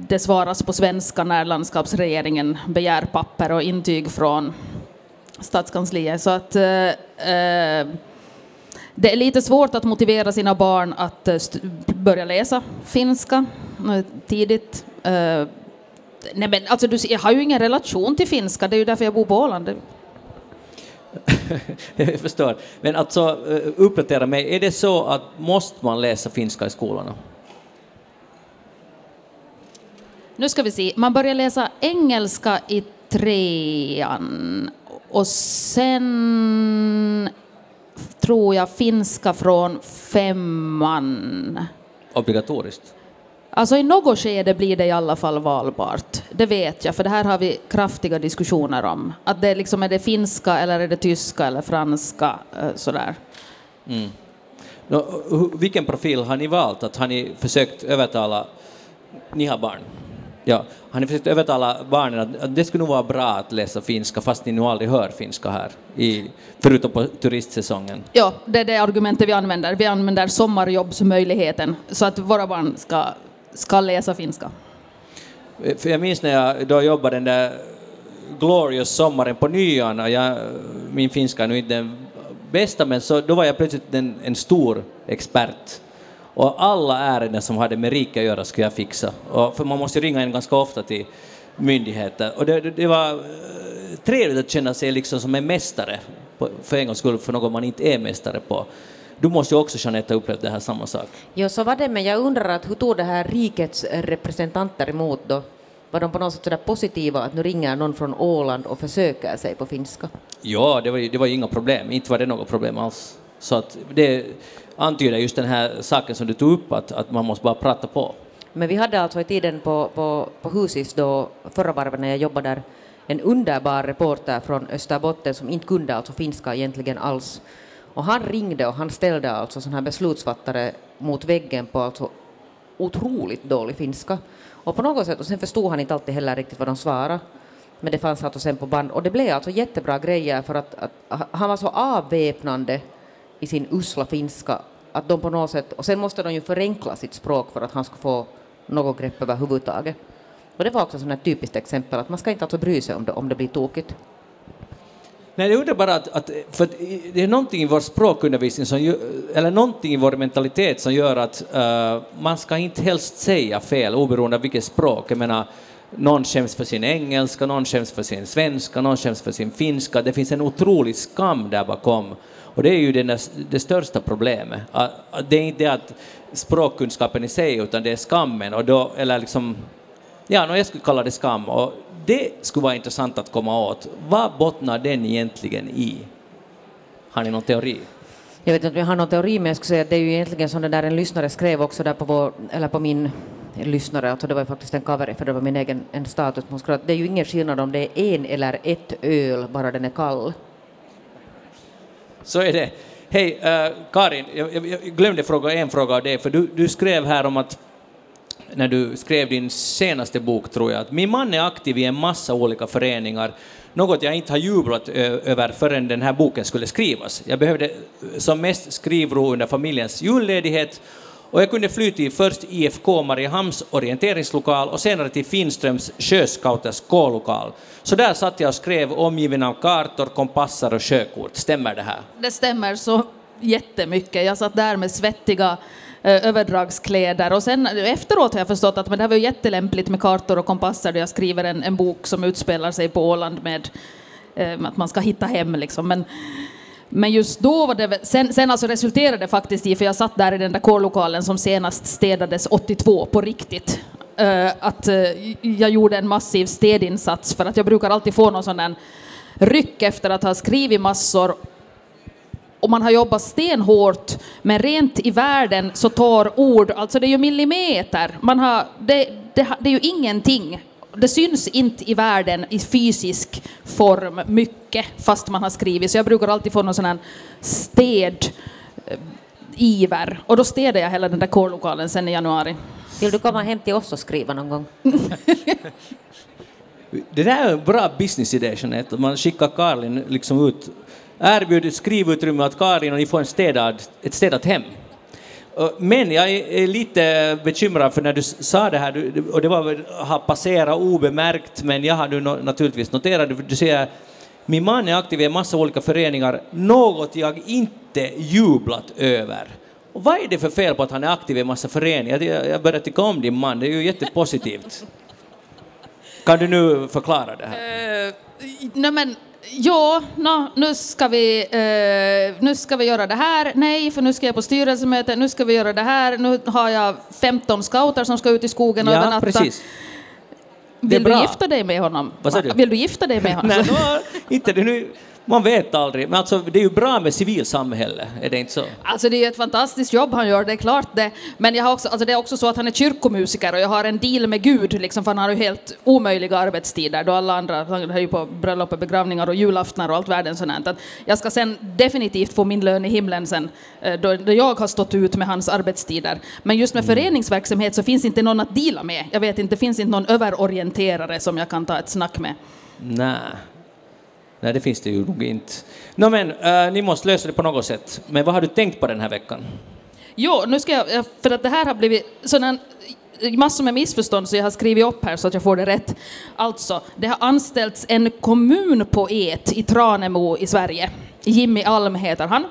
det svaras på svenska när landskapsregeringen begär papper och intyg från stadskansliet. Så att uh, uh, det är lite svårt att motivera sina barn att börja läsa finska tidigt. Nej men alltså, du, jag har ju ingen relation till finska, det är ju därför jag bor på Åland. jag förstår. Men alltså, eh, uppdatera mig, är det så att måste man läsa finska i skolorna? Nu ska vi se, man börjar läsa engelska i trean och sen tror jag finska från femman. Obligatoriskt? Alltså i något skede blir det i alla fall valbart. Det vet jag, för det här har vi kraftiga diskussioner om. Att det liksom är det finska eller är det tyska eller franska eh, sådär. Mm. No, vilken profil har ni valt? Att har ni försökt övertala, ni har barn, ja, har ni försökt övertala barnen att, att det skulle nog vara bra att läsa finska fast ni nu aldrig hör finska här, i, förutom på turistsäsongen? Ja, det är det argumentet vi använder. Vi använder sommarjobbsmöjligheten så att våra barn ska ska läsa finska. Eh, för jag minns när jag då jobbade den där glorious sommaren på Nyan, och jag, min finska är nu inte den bästa, men så, då var jag plötsligt en, en stor expert. Och alla ärenden som hade med rika att göra skulle jag fixa. Och, för man måste ringa in ganska ofta till myndigheter. Och det, det, det var eh, trevligt att känna sig liksom som en mästare, för en gångs skull, för något man inte är mästare på. Du måste ju också, Jeanette, ha upplevt det här samma sak. Ja, så var det, men jag undrar att hur tog det här rikets representanter emot då? Var de på något sätt sådär positiva att nu ringer någon från Åland och försöker sig på finska? Ja, det var, det var inga problem, inte var det något problem alls. Så att det antyder just den här saken som du tog upp, att, att man måste bara prata på. Men vi hade alltså i tiden på, på, på Husis då, förra varvet när jag jobbade där, en underbar reporter från Österbotten som inte kunde alltså finska egentligen alls. Och han ringde och han ställde alltså sådana här beslutsfattare mot väggen på alltså otroligt dålig finska. Och på något sätt, och sen förstod han inte alltid heller riktigt vad de svarade. Men det fanns alltså sen på band, och det blev alltså jättebra grejer för att, att han var så avväpnande i sin usla finska att de på något sätt, och sen måste de ju förenkla sitt språk för att han skulle få något grepp överhuvudtaget. Och det var också ett typiskt exempel att man ska inte alltså bry sig om det, om det blir tokigt. Nej, det är underbart att, att, för det är någonting i vår språkundervisning, som, eller någonting i vår mentalitet som gör att uh, man ska inte helst säga fel oberoende av vilket språk. Jag menar, någon skäms för sin engelska, någon skäms för sin svenska, någon skäms för sin finska. Det finns en otrolig skam där bakom. Och det är ju det, det största problemet. Det är inte att språkkunskapen i sig, utan det är skammen. Och då, eller liksom, ja, jag skulle kalla det skam. Och det skulle vara intressant att komma åt. Vad bottnar den egentligen i? Har ni någon teori? Jag vet inte om jag har någon teori, men jag skulle säga att det är ju egentligen som den där en lyssnare skrev också där på, vår, eller på min lyssnare, alltså det var ju faktiskt en cover, för det var min egen en status, hon skrev att det är ju ingen skillnad om det är en eller ett öl, bara den är kall. Så är det. Hej, uh, Karin, jag, jag, glömde fråga en fråga av dig, för du, du skrev här om att när du skrev din senaste bok, tror jag, att min man är aktiv i en massa olika föreningar, något jag inte har jublat över förrän den här boken skulle skrivas. Jag behövde som mest skrivro under familjens julledighet och jag kunde fly till först IFK Mariehamns orienteringslokal och senare till Finströms sjöscouters K-lokal. Så där satt jag och skrev omgiven av kartor, kompassar och sjökort. Stämmer det här? Det stämmer. Så jättemycket. Jag satt där med svettiga Eh, överdragskläder och sen eh, efteråt har jag förstått att men det här var ju jättelämpligt med kartor och kompasser då jag skriver en, en bok som utspelar sig på Åland med eh, att man ska hitta hem liksom. Men, men just då var det, sen, sen alltså resulterade det faktiskt i, för jag satt där i den där kårlokalen som senast städades 82 på riktigt, eh, att eh, jag gjorde en massiv städinsats för att jag brukar alltid få någon sån där ryck efter att ha skrivit massor och man har jobbat stenhårt, men rent i världen så tar ord, alltså det är ju millimeter, man har, det, det, det är ju ingenting. Det syns inte i världen i fysisk form mycket fast man har skrivit, så jag brukar alltid få någon sån här sted eh, iver. Och då städade jag hela den där kårlokalen sen i januari. Vill du komma hem till oss och skriva någon gång? Det där är en bra businessidé, Jeanette, man skickar Karin liksom ut, erbjudit skrivutrymme åt Karin och ni får en städad, ett städat hem. Men jag är lite bekymrad för när du sa det här, och det var har passerat obemärkt, men jag har nu naturligtvis noterat det, du säger min man är aktiv i en massa olika föreningar, något jag inte jublat över. Och vad är det för fel på att han är aktiv i en massa föreningar? Jag börjar tycka om din man, det är ju jättepositivt. Kan du nu förklara det här? Uh, nej men Ja, no, nu, ska vi, eh, nu ska vi göra det här. Nej, för nu ska jag på styrelsemöte. Nu ska vi göra det här. Nu har jag 15 scouter som ska ut i skogen och ja, övernatta. Precis. Vill du gifta dig med honom? Vad sa du? Vill du gifta dig med honom? Nej, no, inte det nu. Man vet aldrig, men alltså, det är ju bra med civilsamhälle, är det inte så? Alltså det är ju ett fantastiskt jobb han gör, det är klart det. Men jag har också, alltså det är också så att han är kyrkomusiker och jag har en deal med Gud, liksom, för han har ju helt omöjliga arbetstider då alla andra, han är ju på bröllop och begravningar och julaftnar och allt världen sånt. Att jag ska sen definitivt få min lön i himlen sen, eh, då, då jag har stått ut med hans arbetstider. Men just med mm. föreningsverksamhet så finns inte någon att dela med. Jag vet inte, det finns inte någon överorienterare som jag kan ta ett snack med. Nej. Nej, det finns det ju nog inte. No, men, uh, ni måste lösa det på något sätt. Men vad har du tänkt på den här veckan? Jo, nu ska jag, eh, för att det här har blivit sådana massor med missförstånd så jag har skrivit upp här så att jag får det rätt. Alltså, det har anställts en kommunpoet e i Tranemo i Sverige. Jimmy Alm heter han.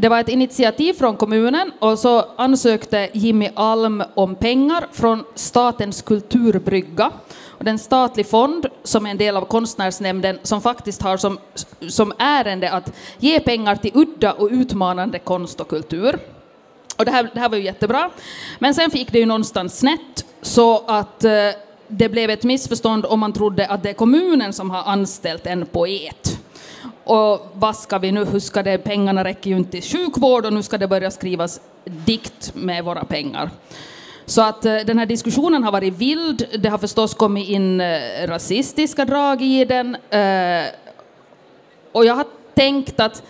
Det var ett initiativ från kommunen och så ansökte Jimmy Alm om pengar från Statens kulturbrygga och det är en statlig fond som är en del av konstnärsnämnden som faktiskt har som, som ärende att ge pengar till udda och utmanande konst och kultur. Och det här, det här var ju jättebra. Men sen fick det ju någonstans snett så att eh, det blev ett missförstånd om man trodde att det är kommunen som har anställt en poet. Och vad ska vi nu, hur ska det, pengarna räcker ju inte till sjukvård och nu ska det börja skrivas dikt med våra pengar. Så att eh, den här diskussionen har varit vild. Det har förstås kommit in eh, rasistiska drag i den. Eh, och jag har tänkt att,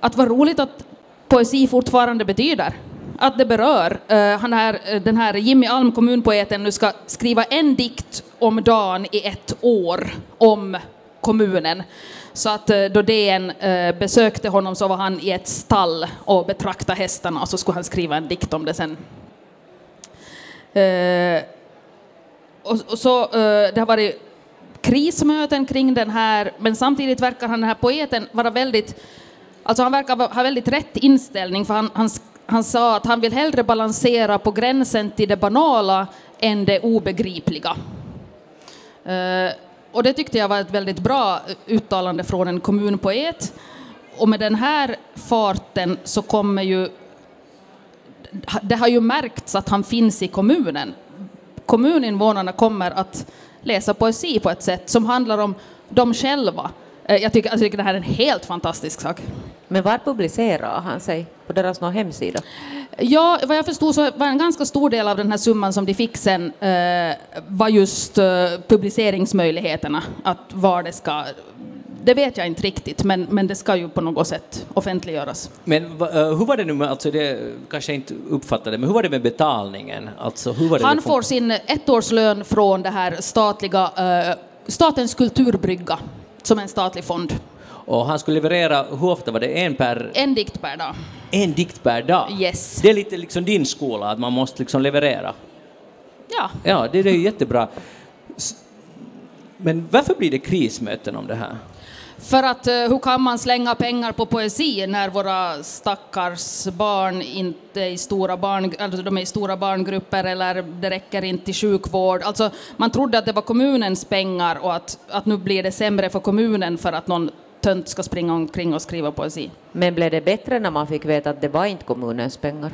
att vad roligt att poesi fortfarande betyder. Att det berör. Han här, den här Jimmy Alm, kommunpoeten, nu ska skriva en dikt om dagen i ett år om kommunen. Så att eh, då DN eh, besökte honom så var han i ett stall och betraktade hästarna och så skulle han skriva en dikt om det sen eh, och, så, det har varit krismöten kring den här, men samtidigt verkar han, den här poeten vara väldigt, alltså han verkar ha väldigt rätt inställning, för han, han, han sa att han vill hellre balansera på gränsen till det banala än det obegripliga. Och det tyckte jag var ett väldigt bra uttalande från en kommunpoet. Och med den här farten så kommer ju det har ju märkts att han finns i kommunen. Kommuninvånarna kommer att läsa poesi på ett sätt som handlar om dem själva. Eh, jag tycker, jag tycker det här är en helt fantastisk sak. Men var publicerar han sig? På deras någon hemsida? Ja, vad jag förstod så var en ganska stor del av den här summan som de fick sen eh, var just eh, publiceringsmöjligheterna, att var det ska det vet jag inte riktigt, men, men det ska ju på något sätt offentliggöras. Men uh, hur var det nu med, alltså det kanske jag inte uppfattade, men hur var det med betalningen? Alltså, hur var det Han får sin ettårslön från det här statliga, uh, Statens kulturbrygga, som en statlig fond. Och han skulle leverera, hur ofta var det? En per... En dikt per dag. En dikt per dag? Yes. Det är lite liksom din skola, att man måste liksom leverera. Ja. Ja, det, det är jättebra. Men varför blir det krismöten om det här? För att eh, hur kan man slänga pengar på poesi när våra stackars barn inte är i stora, barn, alltså de är i stora barngrupper eller det räcker inte till sjukvård. Alltså, man trodde att det var kommunens pengar och att, att nu blir det sämre för kommunen för att någon tönt ska springa omkring och skriva poesi. Men blev det bättre när man fick veta att det var inte kommunens pengar?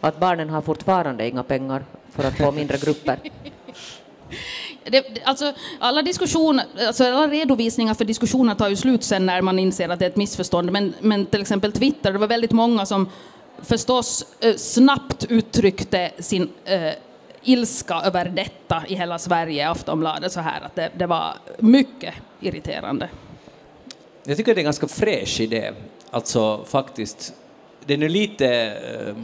Att barnen har fortfarande inga pengar för att få mindre grupper? Det, alltså, alla, alltså, alla redovisningar för diskussioner tar ju slut sen när man inser att det är ett missförstånd. Men, men till exempel Twitter, det var väldigt många som förstås eh, snabbt uttryckte sin eh, ilska över detta i hela Sverige, Aftonbladet, så här att det, det var mycket irriterande. Jag tycker det är en ganska fräsch idé. Alltså faktiskt, den är lite... Eh,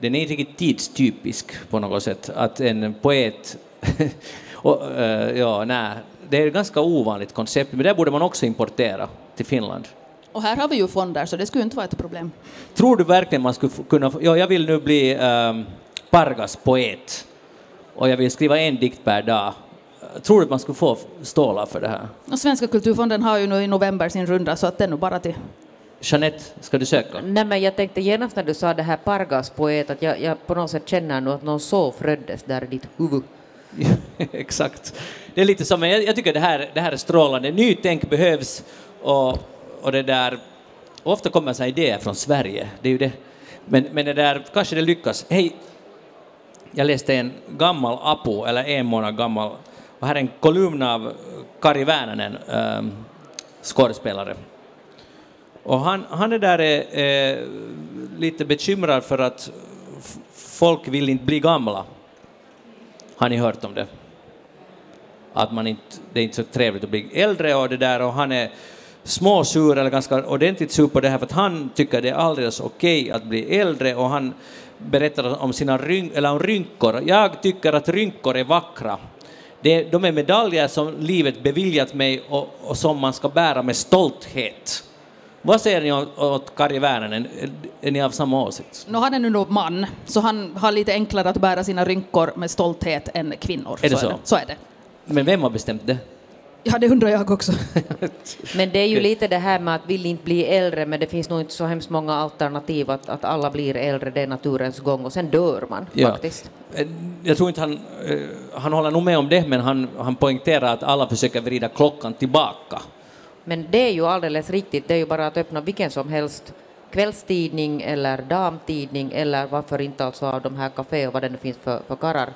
den är inte riktigt tidstypisk på något sätt. Att en poet... och, uh, ja, nej, det är ett ganska ovanligt koncept, men det borde man också importera till Finland. Och här har vi ju fonder, så det skulle inte vara ett problem. Tror du verkligen man skulle kunna... Ja, jag vill nu bli um, Pargas poet och jag vill skriva en dikt per dag. Tror du att man skulle få stålar för det här? Och Svenska kulturfonden har ju nu i november sin runda, så att det är nog bara till Jeanette, ska du söka? Nej, men jag tänkte genast när du sa det här Pargas poet att jag, jag på något sätt känner nu att någon sov föddes där i ditt huvud. Exakt. Det är lite som, jag, jag tycker det här, det här är strålande. Nytänk behövs och, och det där, ofta kommer sådana idéer från Sverige, det är ju det. Men, men det där, kanske det lyckas. Hej, jag läste en gammal Apu, eller en månad gammal, och här är en kolumn av Kari Väänänen, äh, ehm, skådespelare. Och han, han är där är, är lite bekymrad för att folk vill inte bli gamla. Har ni hört om det? Att man inte, det är inte så trevligt att bli äldre och det där och han är småsur eller ganska ordentligt sur på det här för att han tycker det är alldeles okej okay att bli äldre och han berättar om sina ryn, eller om rynkor. Jag tycker att rynkor är vackra. Det, de är medaljer som livet beviljat mig och, och som man ska bära med stolthet. Vad säger ni åt Kari Väänänen? Är ni av samma åsikt? No, han är nu man, så han har lite enklare att bära sina rynkor med stolthet än kvinnor. Är det så? så? Är det. så är det. Men vem har bestämt det? Ja, det undrar jag också. men det är ju lite det här med att vill inte bli äldre, men det finns nog inte så hemskt många alternativ att, att alla blir äldre, det är naturens gång och sen dör man ja. faktiskt. Eh, jag tror inte han, eh, han håller nog med om det, men han, han poängterar att alla försöker vrida klockan tillbaka. Men det är ju alldeles riktigt, det är ju bara att öppna vilken som helst kvällstidning eller damtidning eller varför inte alltså av de här kafé och vad det nu finns för, för karrar.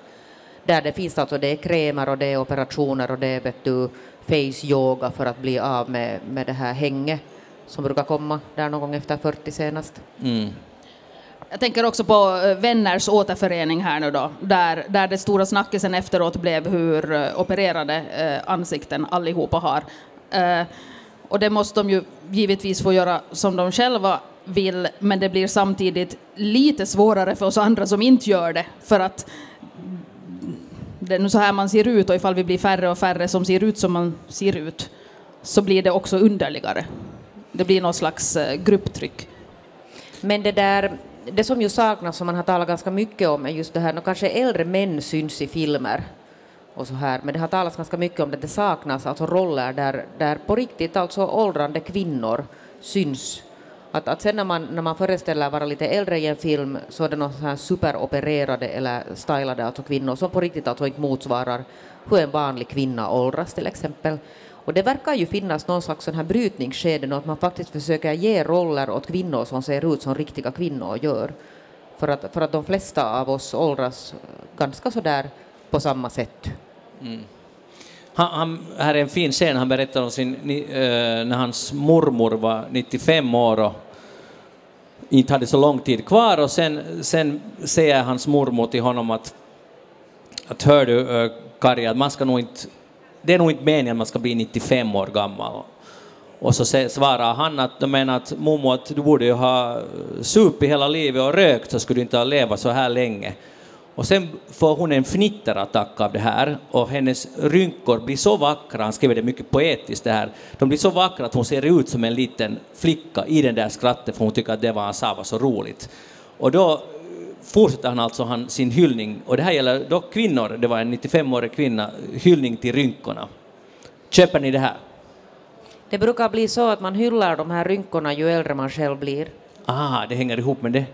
Där det finns alltså, det är krämer och det är operationer och det är vet du, face yoga för att bli av med, med det här hänget som brukar komma där någon gång efter 40 senast. Mm. Jag tänker också på eh, Vänners återförening här nu då, där, där det stora snackisen efteråt blev hur eh, opererade eh, ansikten allihopa har. Och det måste de ju givetvis få göra som de själva vill, men det blir samtidigt lite svårare för oss andra som inte gör det, för att det är nu så här man ser ut och ifall vi blir färre och färre som ser ut som man ser ut så blir det också underligare. Det blir någon slags eh, grupptryck. Men det där, det som ju saknas, som man har talat ganska mycket om, är just det här, och kanske äldre män syns i filmer och så här, men det har talats ganska mycket om det, det saknas alltså roller där, där på riktigt alltså åldrande kvinnor syns. Att, att sen när man, när man föreställer vara lite äldre i en film så är det någon här superopererade eller stylade alltså kvinnor som på riktigt alltså inte motsvarar hur en vanlig kvinna åldras till exempel. Och det verkar ju finnas någon slags sån här brytningsskede, att man faktiskt försöker ge roller åt kvinnor som ser ut som riktiga kvinnor gör. För att, för att de flesta av oss åldras ganska så där på samma sätt. Mm. Han, han, här är en fin scen, han berättar om sin, eh, när hans mormor var 95 år och inte hade så lång tid kvar och sen, sen säger hans mormor till honom att, att hör du eh, Kari, att man ska nog inte, det är nog inte meningen att man ska bli 95 år gammal. Och så svarar han att, de menar att mormor, att du borde ju ha eh, supit hela livet och rökt så skulle du inte ha levat så här länge. Och sen får hon en fnitterattack av det här och hennes rynkor blir så vackra, han skriver det mycket poetiskt det här, de blir så vackra att hon ser ut som en liten flicka i den där skrattet för hon tycker att det var han sa var så roligt. Och då fortsätter han alltså han, sin hyllning, och det här gäller dock kvinnor, det var en 95-årig kvinna, hyllning till rynkorna. Köper ni det här? Det brukar bli så att man hyllar de här rynkorna ju äldre man själv blir. Ah, det hänger ihop med det.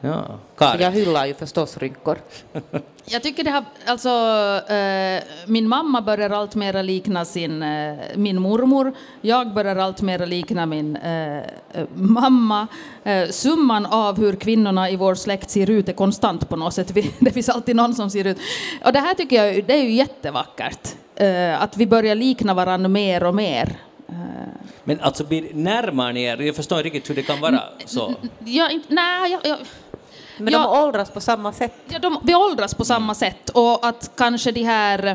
Ja, Så Karin. jag hyllar ju förstås rynkor. Jag tycker det har, alltså, eh, min mamma börjar allt mer likna sin, eh, min mormor. Jag börjar allt mer likna min eh, eh, mamma. Eh, summan av hur kvinnorna i vår släkt ser ut är konstant på något sätt. Vi, det finns alltid någon som ser ut. Och det här tycker jag det är ju jättevackert. Eh, att vi börjar likna varandra mer och mer. Men alltså, blir- närmar ni er? Jag förstår inte riktigt hur det kan vara så. jag, inte- nej, jag, jag, Men Ja. de åldras på samma sätt. Ja, de, vi åldras på samma sätt och att kanske de här,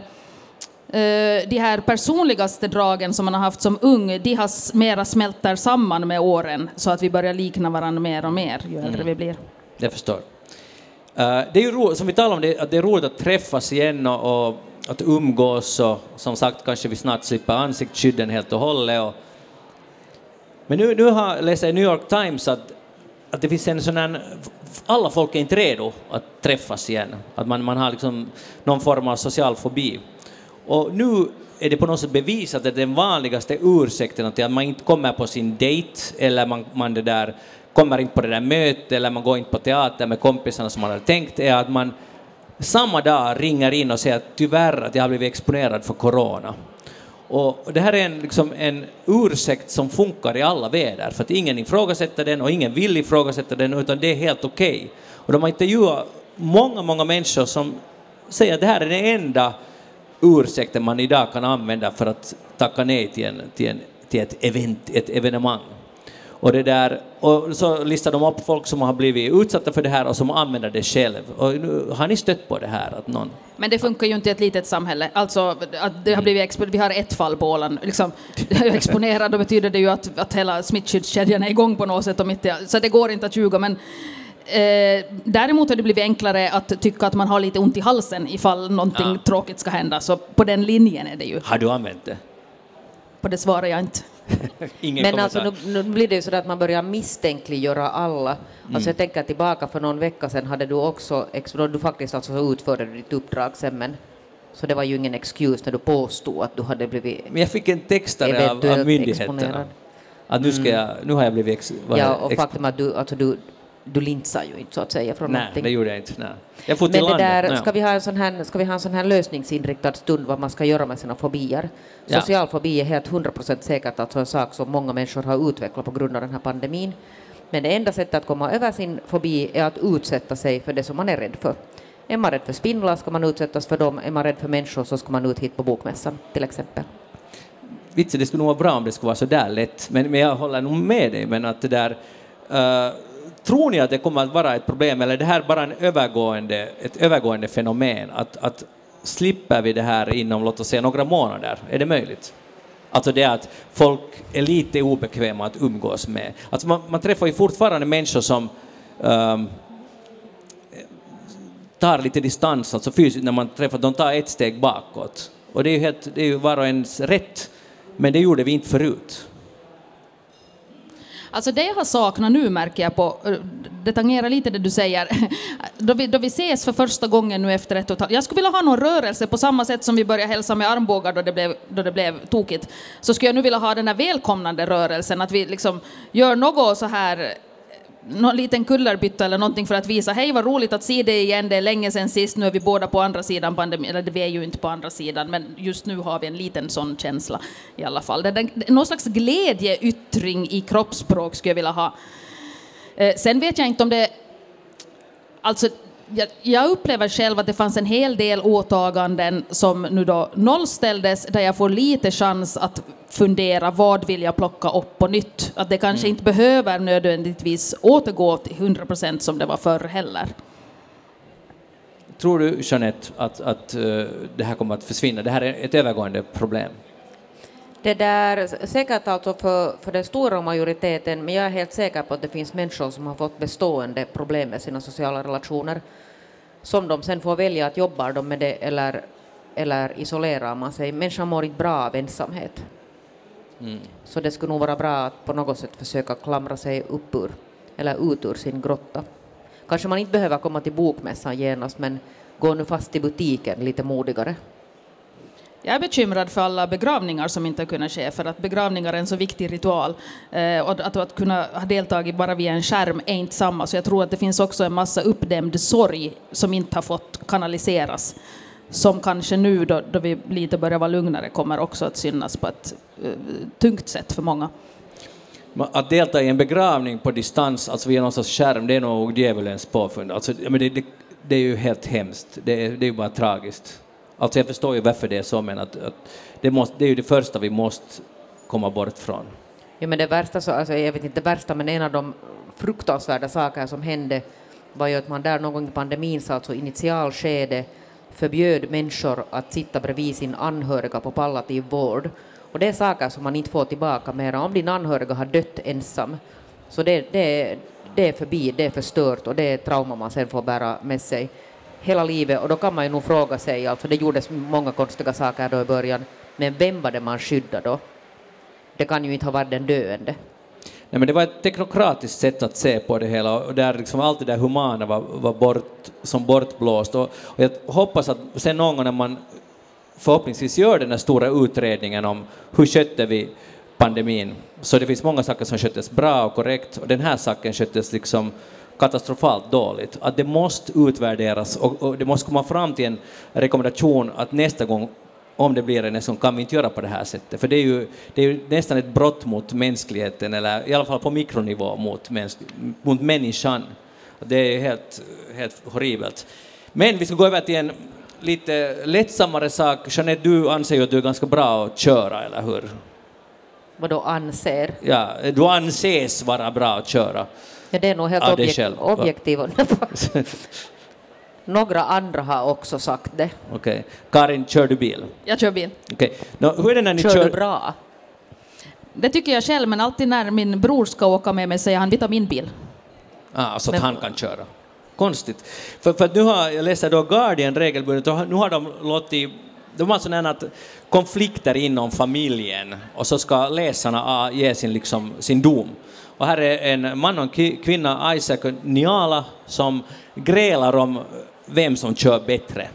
eh, de här personligaste dragen som man har haft som ung, de har mera smälter samman med åren så att vi börjar likna varandra mer och mer ju äldre vi blir. Jag förstår. Eh, det är ju roligt, som vi talade om, det, att det är roligt att träffas igen och, och att umgås och som sagt kanske vi snart slipper ansiktsskydden helt och hållet. Och, men nu, nu har jag läst i New York Times att, att det finns en sån här, alla folk är inte redo att träffas igen. Att man, man har liksom någon form av social fobi. Och nu är det på något sätt bevisat att den vanligaste ursäkten till att man inte kommer på sin dejt eller man, man det där, kommer inte på det där mötet eller man går inte på teater med kompisarna som man hade tänkt är att man samma dag ringer in och säger att tyvärr att jag har blivit exponerad för corona. Och det här är en, liksom en ursäkt som funkar i alla väder, för att ingen ifrågasätter den och ingen vill ifrågasätta den, utan det är helt okej. Och de har intervjuat många, många människor som säger att det här är den enda ursäkten man idag kan använda för att tacka nej till, en, till, en, till ett, event, ett evenemang. Och, det där, och så listar de upp folk som har blivit utsatta för det här och som använder det själv. Och nu, har ni stött på det här? Att någon, Men det funkar ju inte i ett litet samhälle. Alltså, att det har blivit vi har ett fall på Åland. Liksom, exponerad, då betyder det ju att, att hela smittskyddskedjan är igång på något sätt. Och mitt i, så det går inte att ljuga. Men, eh, däremot har det blivit enklare att tycka att man har lite ont i halsen ifall någonting Ja. tråkigt ska hända. Så på den linjen är det ju. har du använt det? På det svarar jag inte. Ingen Men kommentar. alltså, nu, nu blir det ju så att man börjar misstänkliggöra alla. Mm. Alltså jag tänker tillbaka för någon vecka sedan hade du också, du faktiskt alltså utförde ditt uppdrag sen men så det var ju ingen excuse när du påstod att du hade blivit Men jag fick en textare av, av myndigheterna. exponerad. Att nu, ska jag, nu har jag blivit ex, Ja, och faktum att du, alltså du, du lintsar ju inte så att säga från Nej, någonting. det gjorde jag inte. Nej. Jag får till Men det landet. där, Nej. ska, vi ha en sån här, ska vi ha en sån här lösningsinriktad stund vad man ska göra med sina fobier? Ja. Social fobi är helt 100% säkert alltså en sak som många människor har utvecklat på grund av den här pandemin. Men det enda sättet att komma över sin fobi är att utsätta sig för det som man är rädd för. Är man rädd för spindlar ska man utsättas för dem, är man rädd för människor så ska man ut hit på bokmässan till exempel. Vitsen, det skulle nog vara bra om det skulle vara så där lätt, men, men jag håller nog med dig. Men att det där, eh, tror ni att det kommer att vara ett problem, eller är det här bara en övergående, ett övergående fenomen? Att, att slipper vi det här inom, låt oss säga, några månader? Är det möjligt? Alltså det att folk är lite obekväma att umgås med. Alltså man, man träffar ju fortfarande människor som um, tar lite distans, alltså fysiskt när man träffar, de tar ett steg bakåt. Och det är ju, helt, det är ju var och ens rätt, men det gjorde vi inte förut. Alltså det jag har saknat nu märker jag på, eh, det tangerar lite det du säger, då vi, då vi ses för första gången nu efter ett och ett halvt, jag skulle vilja ha någon rörelse på samma sätt som vi började hälsa med armbågar då det blev, då det blev tokigt, så skulle jag nu vilja ha den här välkomnande rörelsen, att vi liksom gör något så här någon liten kullerbytta eller någonting för att visa hej vad roligt att se dig igen, det är länge sedan sist, nu är vi båda på andra sidan pandemin, eller vi är ju inte på andra sidan, men just nu har vi en liten sån känsla i alla fall. Det, är någon slags glädjeyttring i kroppsspråk skulle jag vilja ha. Eh, sen vet jag inte om det... Alltså, jag, jag upplever själv att det fanns en hel del åtaganden som nu då nollställdes, där jag får lite chans att fundera vad vill jag plocka upp på nytt. Att det kanske inte behöver nödvändigtvis återgå till 100 procent som det var förr heller. Tror du, Jeanette, att, att eh, det här kommer att försvinna? Det här är ett övergående problem. Det där, säkert alltså för, för den stora majoriteten, men jag är helt säker på att det finns människor som har fått bestående problem med sina sociala relationer, som de sen får välja att jobbar de med det eller, eller isolerar man sig. Människan mår inte bra av ensamhet. Så det skulle nog vara bra att på något sätt försöka klamra sig upp ur, eller ut ur sin grotta. Kanske man inte behöver komma till bokmässan genast, men gå nu fast i butiken lite modigare. Jag är bekymrad för alla begravningar som inte har kunnat ske, för att begravningar är en så viktig ritual. Eh, och att, att kunna ha deltagit bara via en skärm är inte samma, så jag tror att det finns också en massa uppdämd sorg som inte har fått kanaliseras, som kanske nu då, då vi lite börjar vara lugnare kommer också att synas på ett eh, tungt sätt för många. Att delta i en begravning på distans, alltså via någon sorts skärm, det är nog djävulens påfund. Alltså, men det, det, det är ju helt hemskt, det är, det är ju bara tragiskt. Alltså jag förstår ju varför det är så, men att, att det, måste, det är ju det första vi måste komma bort från. Ja, men det värsta, så, alltså, jag vet inte det värsta, men en av de fruktansvärda saker som hände var ju att man där någon gång i pandemins alltså initialskede, förbjöd människor att sitta bredvid sin anhöriga på palliativ vård. Och det är saker som man inte får tillbaka mera. Om din anhöriga har dött ensam, så det, det, det är förbi, det är förstört och det är trauma man sen får bära med sig hela livet. Och då kan man ju nog fråga sig, alltså det gjordes många konstiga saker då i början, men vem var det man skyddade då? Det kan ju inte ha varit den döende. Nej, men det var ett teknokratiskt sätt att se på det hela och där liksom allt det där humana var, var bort, som bortblåst. Och, och jag hoppas att sen någon gång när man förhoppningsvis gör den här stora utredningen om hur skötte vi pandemin, så det finns många saker som sköttes bra och korrekt och den här saken sköttes liksom katastrofalt dåligt. Att det måste utvärderas och, och, det måste komma fram till en rekommendation att nästa gång om det blir en sån, kan vi inte göra på det här sättet. För det är ju, det är ju nästan ett brott mot mänskligheten, eller i alla fall på mikronivå mot, mäns, mot människan. Det är helt, helt horribelt. Men vi ska gå över till en lite lättsammare sak. Jeanette, du anser ju att du är ganska bra att köra, eller hur? Vad då anser? Ja, du anses vara bra att köra. Ja, det är nog helt objek själv. objektivt. Några andra har också sagt det. Okej. Karin, kör du bil? Jag kör bil. Okej. Nå, hur är det när ni Kör kör? du bra? Det tycker jag själv, men alltid när min bror ska åka med mig säger han vi tar min bil. Ah, så att Men- han kan köra. Konstigt. För, för att nu har jag läser då Guardian regelbundet och nu har de låtit de har sådana att konflikter inom familjen och så ska läsarna ge sin, liksom, sin dom. Och här är en man och en kvinna, Isaac och Niala, som grälar om vem som kör bättre.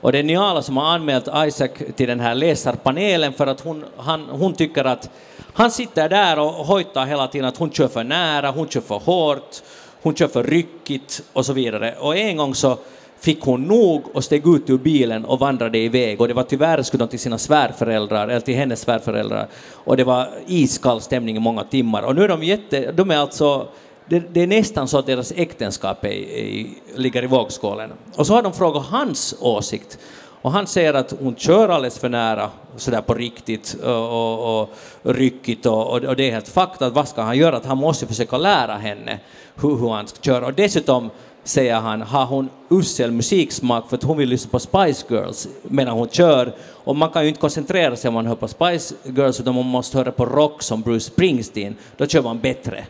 Och det är Niala som har anmält Isaac till den här läsarpanelen för att hon, han, hon tycker att han sitter där och hojtar hela tiden att hon kör för nära, hon kör för hårt, hon kör för ryckigt och så vidare. Och en gång så fick hon nog och steg ut ur bilen och vandrade iväg och det var tyvärr skulle de till sina svärföräldrar, eller till hennes svärföräldrar och det var iskall stämning i många timmar och nu är de jätte, de är alltså det, det är nästan så att deras äktenskap är, är, ligger i vågskålen. Och så har de frågat hans åsikt. Och han säger att hon kör alldeles för nära, sådär på riktigt och, och, och ryckigt och, och, och det är helt fakta. Vad ska han göra? Att han måste försöka lära henne hur, hur han ska köra. Och dessutom säger han, har hon usel musiksmak för att hon vill lyssna på Spice Girls medan hon kör. Och man kan ju inte koncentrera sig om man hör på Spice Girls utan man måste höra på rock som Bruce Springsteen. Då kör man bättre.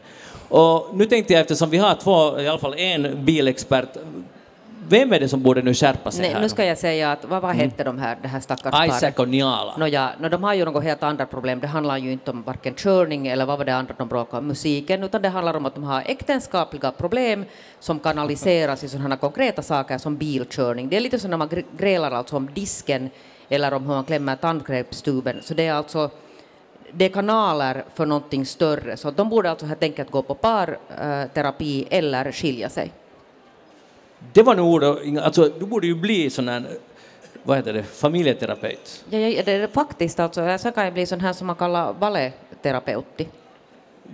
Och nu tänkte jag, eftersom vi har två, i alla fall en bilexpert, vem är det som borde nu skärpa sig Nej, här? nu ska jag säga att vad, vad hette de här, det här stackars paret? Isaac och Niala. Nåja, no, de har ju något helt andra problem. Det handlar ju inte om varken körning eller vad var det andra de bråkade om, musiken, utan det handlar om att de har äktenskapliga problem som kanaliseras i sådana konkreta saker som bilkörning. Det är lite som när man gr- grälar alltså om disken eller om hur man klämmer tandkrämstuben. Så det är alltså det är kanaler för någonting större, så de borde alltså helt enkelt gå på parterapi eller skilja sig. Det var nog ord, alltså du borde ju bli sån här, vad heter det, familjeterapeut. Ja, ja, det är faktiskt alltså, sen kan jag bli sån här som man kallar balletterapeutti.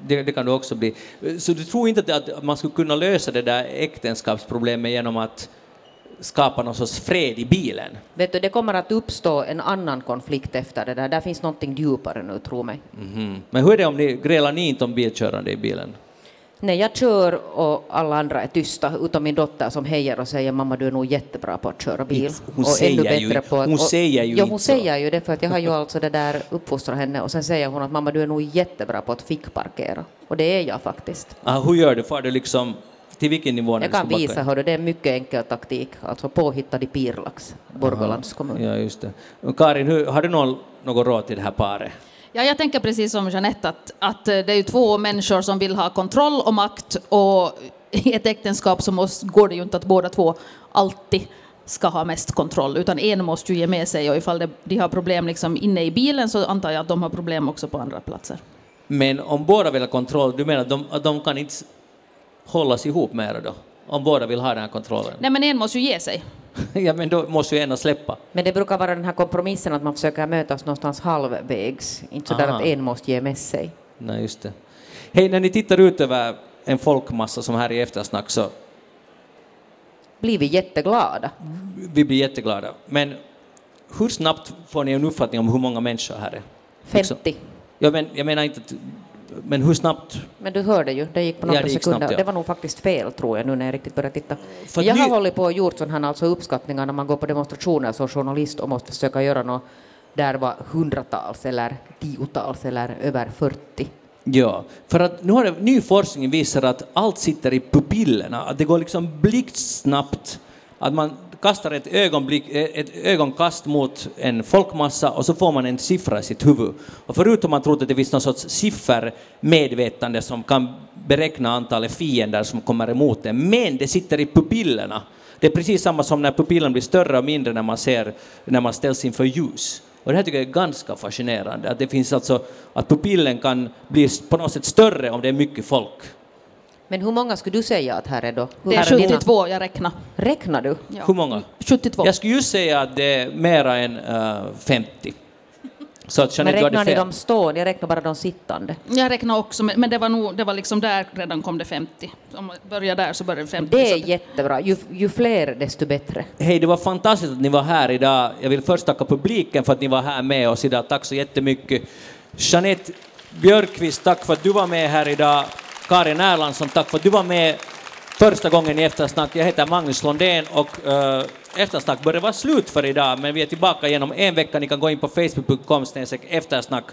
Det, det kan du också bli. Så du tror inte att- man skulle kunna lösa det där äktenskapsproblemet genom att skapa någon sorts fred i bilen? Vet du, det kommer att uppstå en annan konflikt efter det där. Där finns någonting djupare nu, tro mig. Mhm. Men hur är det om ni grälar ni inte om bilkörande i bilen? Nej, jag kör och alla andra är tysta, utom min dotter som hejar och säger mamma du är nog jättebra på att köra bil. Hon och säger ju- hon och, säger ju ja, inte hon så. säger ju det för att jag har ju alltså det där uppfostrat henne och sen säger hon att mamma du är nog jättebra på att fickparkera. Och det är jag faktiskt. Ah, hur gör du? Far du liksom till vilken nivå? Jag kan visa, hördu, det är mycket enkel taktik, alltså påhittad i Pirlax, Borgålands kommun. Ja, just det. Karin, hur, har du någon, något råd till det här paret? Ja, jag tänker precis som Jeanette att, att eh, det är ju två människor som vill ha kontroll och makt och i ett äktenskap så måste, går det ju inte att båda två alltid ska ha mest kontroll, utan en måste ju ge med sig och ifall det, de har problem liksom inne i bilen så antar jag att de har problem också på andra platser. Men om båda vill ha kontroll, du menar att de, de kan inte hållas ihop mera då? Om båda vill ha den här kontrollen? Nej men en måste ju ge sig. ja, men då måste ju en släppa. Men det brukar vara den här kompromissen att man försöker mötas någonstans halvvägs, inte så där att en måste ge med sig. Nej, just det. Hej, när ni tittar ut över en folkmassa som här i eftersnack så Blir vi jätteglada. vi blir jätteglada. Men hur snabbt får ni en uppfattning om hur många människor här är? Liksom. 50. Ja, men, jag menar inte att, Men hur snabbt? Men du hörde ju, det gick på Ja, några det gick sekunder. snabbt, ja. Det var nog faktiskt fel tror jag nu när jag riktigt började titta. För jag har hållit på och gjort sådana här alltså uppskattningar när man går på demonstrationer som journalist och måste försöka göra något där var hundratals eller tiotals eller över 40. Ja, för att nu har det, ny forskning visar att allt sitter i pupillerna, att det går liksom blixtsnabbt, att man kastar ett, ögonblick, eh, ett ögonkast mot en folkmassa och så får man en siffra i sitt huvud. Och förut har man trott att det finns någon sorts siffermedvetande som kan beräkna antalet fiender som kommer emot en, men det sitter i pupillerna. Det är precis samma som när pupillen blir större och mindre när man, ser, när man ställs inför ljus. Och det här tycker jag är ganska fascinerande, att det finns alltså, att pupillen kan bli på något sätt större om det är mycket folk. Men hur många skulle du säga att här är då? Det är här dina? 72 jag räknar. Räknar du? Ja. Hur många? 72. Jag skulle just säga att det är mera än eh, 50. Så att Men Jeanette, räknar ni de stående? Jag räknar bara de sittande. Jag räknar också, men det var, nog, det var liksom där redan kom det 50. Om man börjar där så börjar det 50. Det så är jättebra. Ju, ju fler desto bättre. Hej, det var fantastiskt att ni var här idag. Jag vill först tacka publiken för att ni var här med oss idag. Tack så jättemycket. Jeanette Björkqvist, tack för att du var med här idag. Karin Erlandsson, tack för att du var med första gången i Eftersnack. Jag heter Magnus Londén och uh, Eftersnack börjar vara slut för idag, men vi är tillbaka igen om en vecka. Ni kan gå in på facebook.com eftersnack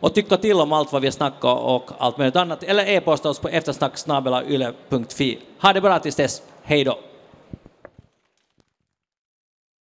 och tycka till om allt vad vi har snackat och allt möjligt annat, eller e-posta oss på eftersnacksnabelayle.fi. Ha det bra tills dess. Hej då!